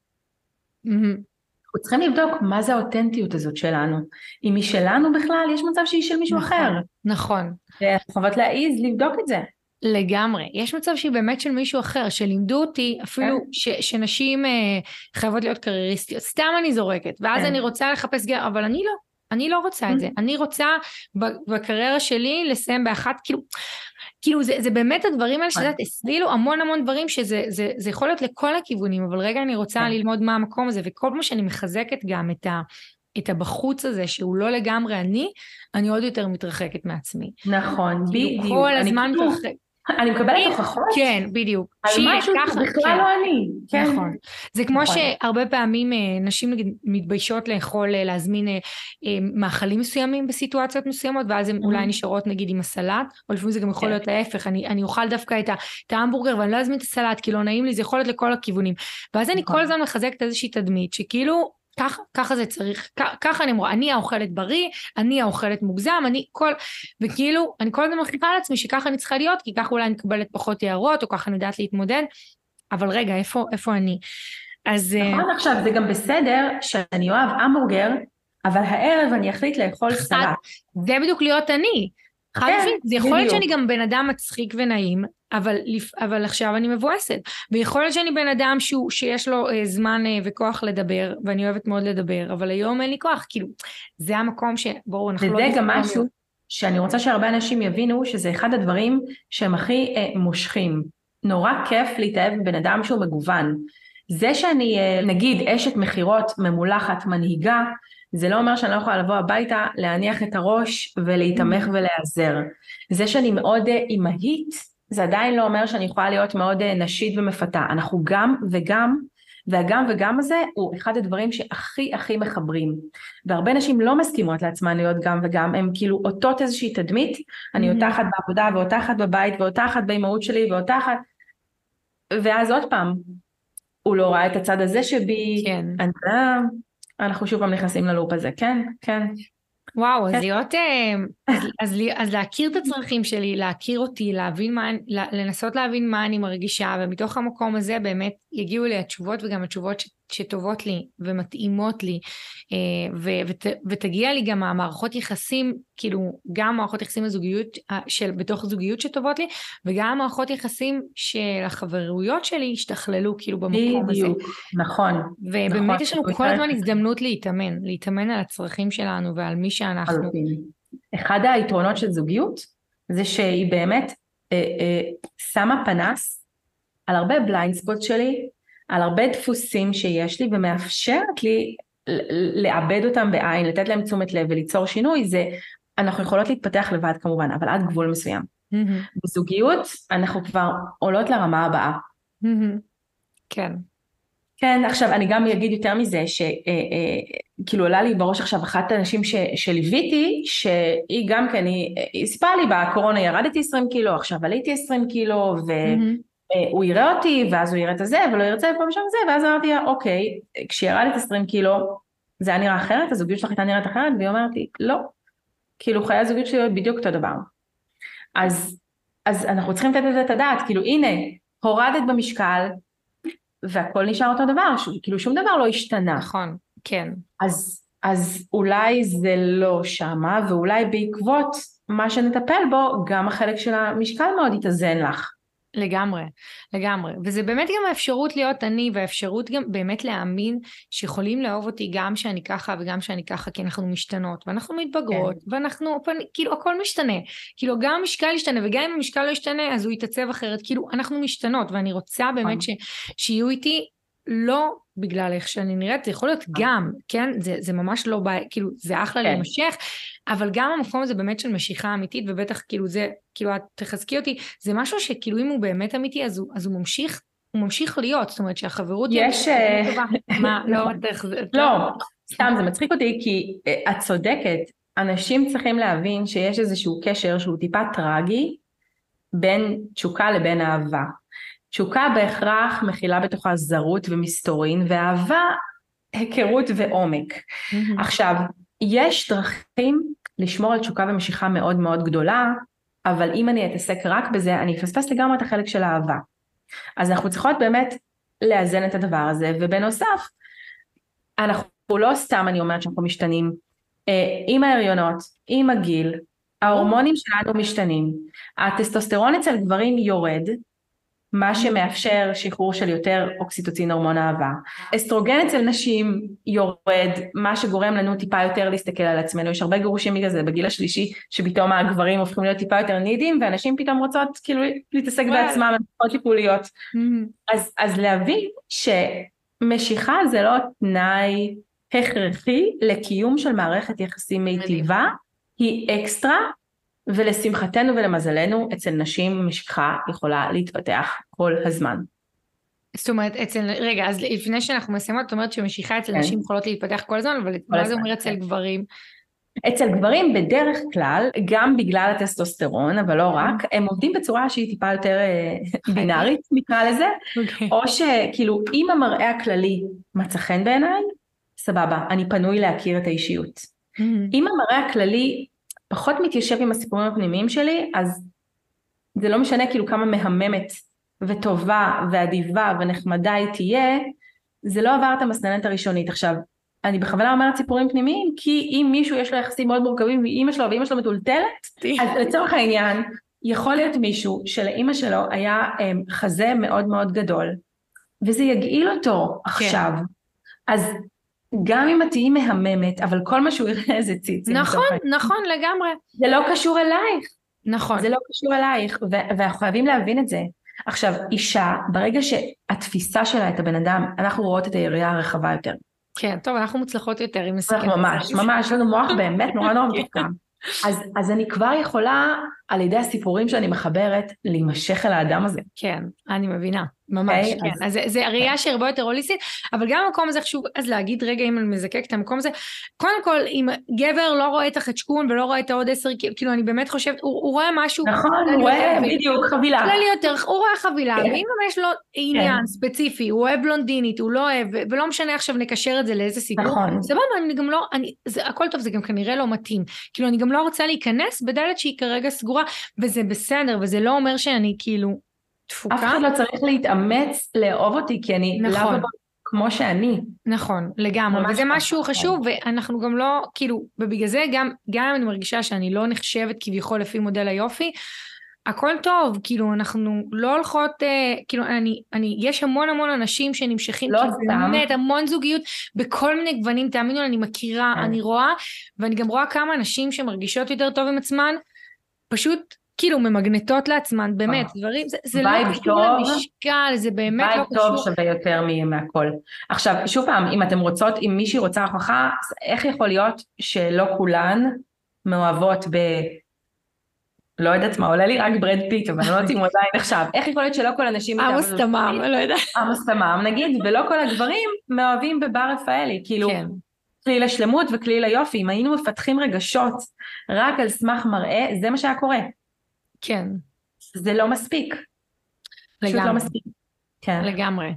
Speaker 2: Mm-hmm. אנחנו צריכים לבדוק מה זה האותנטיות הזאת שלנו. אם היא שלנו בכלל, יש מצב שהיא של מישהו
Speaker 1: נכון,
Speaker 2: אחר.
Speaker 1: נכון.
Speaker 2: ואנחנו חייבות להעיז לבדוק את זה.
Speaker 1: לגמרי. יש מצב שהיא באמת של מישהו אחר, שלימדו אותי אפילו כן. ש, שנשים אה, חייבות להיות קרייריסטיות. סתם אני זורקת, ואז כן. אני רוצה לחפש גר, אבל אני לא. אני לא רוצה את זה. אני רוצה בקריירה שלי לסיים באחת, כאילו, כאילו זה, זה באמת הדברים האלה שאת יודעת, הסלילו המון המון דברים שזה זה, זה יכול להיות לכל הכיוונים, אבל רגע אני רוצה כן. ללמוד מה המקום הזה, וכל פעם שאני מחזקת גם את ה... את הבחוץ הזה שהוא לא לגמרי אני, אני עוד יותר מתרחקת מעצמי.
Speaker 2: נכון,
Speaker 1: בדיוק. כל הזמן
Speaker 2: כאילו מתרחקת. אני מקבלת הוכחות?
Speaker 1: כן, בדיוק.
Speaker 2: על משהו שזה בכלל כן. לא אני.
Speaker 1: כן. נכון. זה כמו נכון. שהרבה פעמים אה, נשים מתביישות לאכול, אה, להזמין אה, מאכלים מסוימים בסיטואציות מסוימות, ואז הן אולי mm-hmm. נשארות נגיד עם הסלט, או לפעמים זה גם יכול כן. להיות ההפך, אני, אני אוכל דווקא את, את ההמבורגר ואני לא אזמין את הסלט כי לא נעים לי, זה יכול להיות לכל הכיוונים. ואז אני כל נכון. הזמן מחזקת איזושהי תדמית, שכאילו ככה, ככה זה צריך, ככה אני אמורה, אני האוכלת בריא, אני האוכלת מוגזם, אני כל, וכאילו, אני כל הזמן מחליטה על עצמי שככה אני צריכה להיות, כי ככה אולי אני מקבלת פחות הערות, או ככה אני יודעת להתמודד, אבל רגע, איפה, איפה אני? אז...
Speaker 2: אה, נכון עכשיו, זה גם בסדר שאני אוהב המבורגר, אבל הערב אני אחליט לאכול סלט.
Speaker 1: זה בדיוק להיות אני. חד כן, זה יכול להיות שאני גם בן אדם מצחיק ונעים, אבל, אבל עכשיו אני מבואסת. ויכול להיות שאני בן אדם שהוא, שיש לו אה, זמן אה, וכוח לדבר, ואני אוהבת מאוד לדבר, אבל היום אין לי כוח, כאילו, זה המקום שבואו, אנחנו
Speaker 2: לא... וזה גם משהו שאני רוצה שהרבה אנשים יבינו, שזה אחד הדברים שהם הכי אה, מושכים. נורא כיף להתאהב בבן אדם שהוא מגוון. זה שאני, אה, נגיד, אשת מכירות ממולחת, מנהיגה, זה לא אומר שאני לא יכולה לבוא הביתה, להניח את הראש ולהיתמך mm. ולהיעזר. זה שאני מאוד אה, אימהית, זה עדיין לא אומר שאני יכולה להיות מאוד אה, נשית ומפתה. אנחנו גם וגם, והגם וגם הזה הוא אחד הדברים שהכי הכי מחברים. והרבה נשים לא מסכימות לעצמן להיות גם וגם, הן כאילו אותות איזושהי תדמית, אני אותה אחת בעבודה ואותה אחת בבית ואותה אחת באימהות שלי ואותה אחת, ואז עוד פעם, הוא לא ראה את הצד הזה שבי,
Speaker 1: כן.
Speaker 2: אני, אנחנו שוב פעם נכנסים ללופ הזה, כן, כן.
Speaker 1: וואו, אז כן. להיות, אה, אז, אז, אז להכיר את הצרכים שלי, להכיר אותי, להבין מה, לנסות להבין מה אני מרגישה, ומתוך המקום הזה באמת יגיעו לי התשובות וגם התשובות ש, שטובות לי ומתאימות לי, אה, ו, ות, ותגיע לי גם המערכות יחסים, כאילו גם מערכות יחסים הזוגיות, של, בתוך זוגיות שטובות לי, וגם מערכות יחסים של החברויות שלי השתכללו כאילו במקום הזה. בדיוק,
Speaker 2: נכון.
Speaker 1: ובאמת נכון, יש לנו כל הזמן הזדמנות להתאמן, להתאמן על הצרכים שלנו ועל מי שאנחנו.
Speaker 2: אחד היתרונות של זוגיות זה שהיא באמת אה, אה, שמה פנס על הרבה בליינד ספוט שלי, על הרבה דפוסים שיש לי ומאפשרת לי לעבד אותם בעין, לתת להם תשומת לב וליצור שינוי, זה, אנחנו יכולות להתפתח לבד כמובן, אבל עד גבול מסוים. Mm-hmm. בזוגיות אנחנו כבר עולות לרמה הבאה.
Speaker 1: Mm-hmm. כן.
Speaker 2: כן, עכשיו אני גם אגיד יותר מזה, שכאילו אה, אה, עולה לי בראש עכשיו אחת האנשים ש, שליוויתי, שהיא גם כן, היא, היא סיפרה לי בקורונה ירדתי 20 קילו, עכשיו עליתי 20 קילו, ו... Mm-hmm. הוא יראה אותי, ואז הוא יראה את הזה, ולא ירצה פה ושם זה, ואז אמרתי לה, אוקיי, כשירדת 20 קילו, זה היה נראה אחרת, הזוגיות שלך הייתה נראית אחרת, והיא אומרת לי, לא, כאילו חיי הזוגיות שלי בדיוק אותו דבר. אז, אז אנחנו צריכים לתת לזה את הדעת, כאילו הנה, הורדת במשקל, והכל נשאר אותו דבר, ש... כאילו שום דבר לא השתנה.
Speaker 1: נכון, כן.
Speaker 2: אז, אז אולי זה לא שמה, ואולי בעקבות מה שנטפל בו, גם החלק של המשקל מאוד יתאזן לך.
Speaker 1: לגמרי, לגמרי. וזה באמת גם האפשרות להיות אני, והאפשרות גם באמת להאמין שיכולים לאהוב אותי גם שאני ככה וגם שאני ככה, כי אנחנו משתנות, ואנחנו מתבגרות, כן. ואנחנו, כאילו הכל משתנה. כאילו גם המשקל ישתנה, וגם אם המשקל לא ישתנה, אז הוא יתעצב אחרת. כאילו אנחנו משתנות, ואני רוצה באמת נכון. ש, שיהיו איתי לא בגלל איך שאני נראית, זה יכול להיות נכון. גם, כן? זה, זה ממש לא בעיה, כאילו, זה אחלה כן. להימשך, אבל גם המקום הזה באמת של משיכה אמיתית, ובטח כאילו זה, כאילו את תחזקי אותי, זה משהו שכאילו אם הוא באמת אמיתי, אז הוא, אז הוא ממשיך, הוא ממשיך להיות, זאת אומרת שהחברות...
Speaker 2: יש... אה,
Speaker 1: מה, לא,
Speaker 2: לא, סתם זה מצחיק אותי, כי אה, את צודקת, אנשים צריכים להבין שיש איזשהו קשר שהוא טיפה טרגי בין תשוקה לבין אהבה. תשוקה בהכרח מכילה בתוכה זרות ומסתורין, ואהבה היכרות ועומק. עכשיו, יש דרכים לשמור על תשוקה ומשיכה מאוד מאוד גדולה, אבל אם אני אתעסק רק בזה, אני אפספס לגמרי את החלק של האהבה. אז אנחנו צריכות באמת לאזן את הדבר הזה, ובנוסף, אנחנו לא סתם אני אומרת שאנחנו משתנים, אה, עם ההריונות, עם הגיל, ההורמונים שלנו משתנים, הטסטוסטרון אצל גברים יורד, מה שמאפשר שחרור של יותר אוקסיטוצין הורמון אהבה. אסטרוגן אצל נשים יורד, מה שגורם לנו טיפה יותר להסתכל על עצמנו, יש הרבה גירושים בגלל זה בגיל השלישי, שפתאום הגברים הופכים להיות טיפה יותר נידים, ואנשים פתאום רוצות כאילו להתעסק בעצמם, הן פחות טיפוליות. Mm-hmm. אז, אז להבין שמשיכה זה לא תנאי הכרחי לקיום של מערכת יחסים מיטיבה, היא אקסטרה ולשמחתנו ולמזלנו אצל נשים משיכה יכולה להתפתח כל הזמן.
Speaker 1: זאת אומרת אצל, רגע אז לפני שאנחנו מסיימות את אומרת שמשיכה אצל כן. נשים יכולות להתפתח כל הזמן אבל מה זה אומר אצל כן. גברים?
Speaker 2: אצל גברים בדרך כלל, גם בגלל הטסטוסטרון, אבל לא רק, הם עובדים בצורה שהיא טיפה יותר אה, בינארית, נקרא לזה, okay. אוקיי. או שכאילו אם המראה הכללי מצא חן בעיניי, סבבה, אני פנוי להכיר את האישיות. Mm-hmm. אם המראה הכללי פחות מתיישב עם הסיפורים הפנימיים שלי, אז זה לא משנה כאילו כמה מהממת וטובה ואדיבה ונחמדה היא תהיה, זה לא עבר את המסננת הראשונית. עכשיו, אני בכוונה אומרת סיפורים פנימיים, כי אם מישהו יש לו יחסים מאוד מורכבים עם אימא שלו ואימא שלו מטולטלת, אז לצורך העניין, יכול להיות מישהו שלאימא שלו היה um, חזה מאוד מאוד גדול, וזה יגעיל אותו כן. עכשיו. אז גם אם את תהיי מהממת, אבל כל מה שהוא יראה זה ציצים.
Speaker 1: נכון, נכון, לגמרי.
Speaker 2: זה לא קשור אלייך.
Speaker 1: נכון.
Speaker 2: זה לא קשור אלייך, ואנחנו חייבים להבין את זה. עכשיו, אישה, ברגע שהתפיסה שלה את הבן אדם, אנחנו רואות את היריעה הרחבה יותר.
Speaker 1: כן, טוב, אנחנו מוצלחות יותר עם
Speaker 2: מסכים. ממש, ממש, יש לנו מוח באמת נורא נורא מתוחכם. אז, אז אני כבר יכולה, על ידי הסיפורים שאני מחברת, להימשך אל האדם הזה.
Speaker 1: כן, אני מבינה. ממש, okay, כן. אז, אז זה הראייה שהיא הרבה יותר הוליסטית, אבל גם המקום הזה חשוב אז להגיד רגע אם אני מזקק את המקום הזה, קודם כל אם גבר לא רואה את החדשקון ולא רואה את העוד עשר, כאילו אני באמת חושבת, הוא, הוא רואה משהו,
Speaker 2: נכון, הוא רואה בדיוק חבילה,
Speaker 1: כללי יותר, הוא רואה חבילה, כן. ואם יש לו עניין כן. ספציפי, הוא אוהב בלונדינית, הוא לא אוהב, ולא משנה עכשיו נקשר את זה לאיזה סיפור, נכון, סבבה, אני גם לא, אני, זה, הכל טוב, זה גם כנראה לא מתאים, כאילו אני גם לא רוצה להיכנס בדלת שהיא כרגע סגורה, וזה בסדר, וזה לא אומר שאני כאילו,
Speaker 2: תפוקה. אף אחד לא צריך להתאמץ לאהוב אותי, כי אני נכון. לאו כמו שאני.
Speaker 1: נכון, לגמרי, וזה משהו חשוב, ואנחנו גם לא, כאילו, ובגלל זה גם, גם אם אני מרגישה שאני לא נחשבת כביכול לפי מודל היופי, הכל טוב, כאילו אנחנו לא הולכות, אה, כאילו אני, אני, יש המון המון אנשים שנמשכים,
Speaker 2: לא כאילו, סתם,
Speaker 1: באמת המון זוגיות בכל מיני גוונים, תאמינו לי, אני מכירה, כן. אני רואה, ואני גם רואה כמה נשים שמרגישות יותר טוב עם עצמן, פשוט כאילו ממגנטות לעצמן, באמת, אה. דברים, זה, זה לא קשור למשקל, זה באמת לא קשור.
Speaker 2: vibe טוב שווה יותר מהכל. עכשיו, שוב פעם, אם אתן רוצות, אם מישהי רוצה הוכחה, איך יכול להיות שלא כולן מאוהבות ב... לא יודעת מה, עולה לי רק ברד פיט, אבל אני לא יודעת אם הוא עדיין עכשיו. איך יכול להיות שלא כל הנשים...
Speaker 1: עמוס תמם, לא יודעת.
Speaker 2: עמוס תמם, נגיד, ולא כל הגברים מאוהבים בבר רפאלי, כאילו... כן. בלי שלמות ובלי יופי, אם היינו מפתחים רגשות רק על סמך מראה, זה מה שהיה קורה.
Speaker 1: כן.
Speaker 2: זה לא מספיק. פשוט לא
Speaker 1: לגמרי.
Speaker 2: מספיק. כן.
Speaker 1: לגמרי.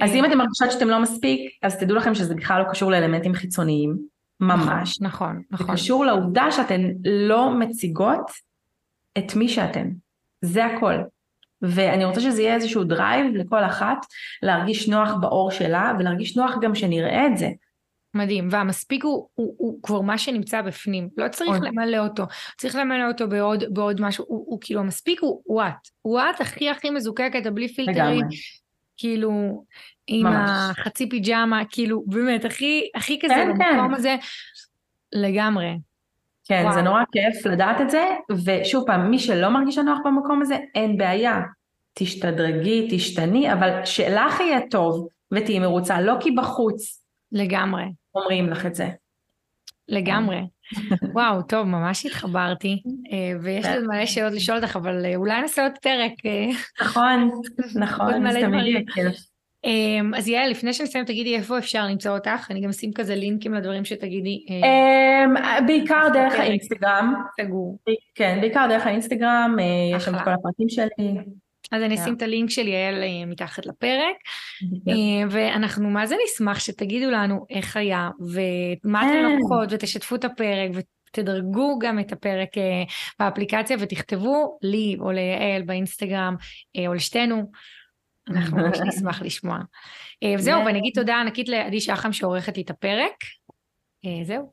Speaker 2: אז
Speaker 1: אה,
Speaker 2: אם אתם מרגישות שאתם לא מספיק, אז תדעו לכם שזה בכלל לא קשור לאלמנטים חיצוניים, ממש.
Speaker 1: נכון,
Speaker 2: זה
Speaker 1: נכון.
Speaker 2: קשור לעובדה שאתן לא מציגות את מי שאתן. זה הכל. ואני רוצה שזה יהיה איזשהו drive לכל אחת, להרגיש נוח באור שלה, ולהרגיש נוח גם שנראה את זה.
Speaker 1: מדהים, והמספיק הוא, הוא, הוא כבר מה שנמצא בפנים, לא צריך
Speaker 2: נכון.
Speaker 1: למלא אותו, צריך למלא אותו בעוד, בעוד משהו, הוא, הוא כאילו המספיק הוא הוא את, הוא את הכי הכי מזוקקת, הבלי פילטרים. כאילו עם
Speaker 2: ממש.
Speaker 1: החצי פיג'מה, כאילו באמת הכי, הכי כזה
Speaker 2: כן, כן.
Speaker 1: במקום הזה, לגמרי,
Speaker 2: כן,
Speaker 1: וואו.
Speaker 2: זה נורא כיף לדעת את זה, ושוב פעם, מי שלא מרגישה נוח במקום הזה, אין בעיה. תשתדרגי, תשתני, אבל שלך יהיה טוב ותהיי מרוצה, לא כי בחוץ
Speaker 1: לגמרי,
Speaker 2: אומרים לך את זה.
Speaker 1: לגמרי. וואו, טוב, ממש התחברתי, אה, ויש לי עוד מלא שאלות לשאול אותך, אבל אה, אולי נעשה עוד פרק. אה,
Speaker 2: נכון, נכון, זה תמיד. יהיה כיף.
Speaker 1: אמ, אז יעל, לפני שנסיים, תגידי איפה אפשר למצוא אותך, אני גם אשים כזה לינקים לדברים שתגידי,
Speaker 2: אמ, בעיקר דרך
Speaker 1: בפרק.
Speaker 2: האינסטגרם,
Speaker 1: סגור.
Speaker 2: כן, בעיקר דרך האינסטגרם, יש שם את. כל הפרטים שלי.
Speaker 1: אז אני
Speaker 2: כן.
Speaker 1: אשים את הלינק של יעל מתחת לפרק, אה, ואנחנו מה זה נשמח שתגידו לנו איך היה, ומה אתן
Speaker 2: כן.
Speaker 1: לוקחות, ותשתפו את הפרק, ותדרגו גם את הפרק אה, באפליקציה, ותכתבו לי או ליעל באינסטגרם, אה, או לשתינו. אנחנו ממש נשמח לשמוע. וזהו. ואני אגיד תודה ענקית לעדי שחם שעורכת לי את הפרק. זהו.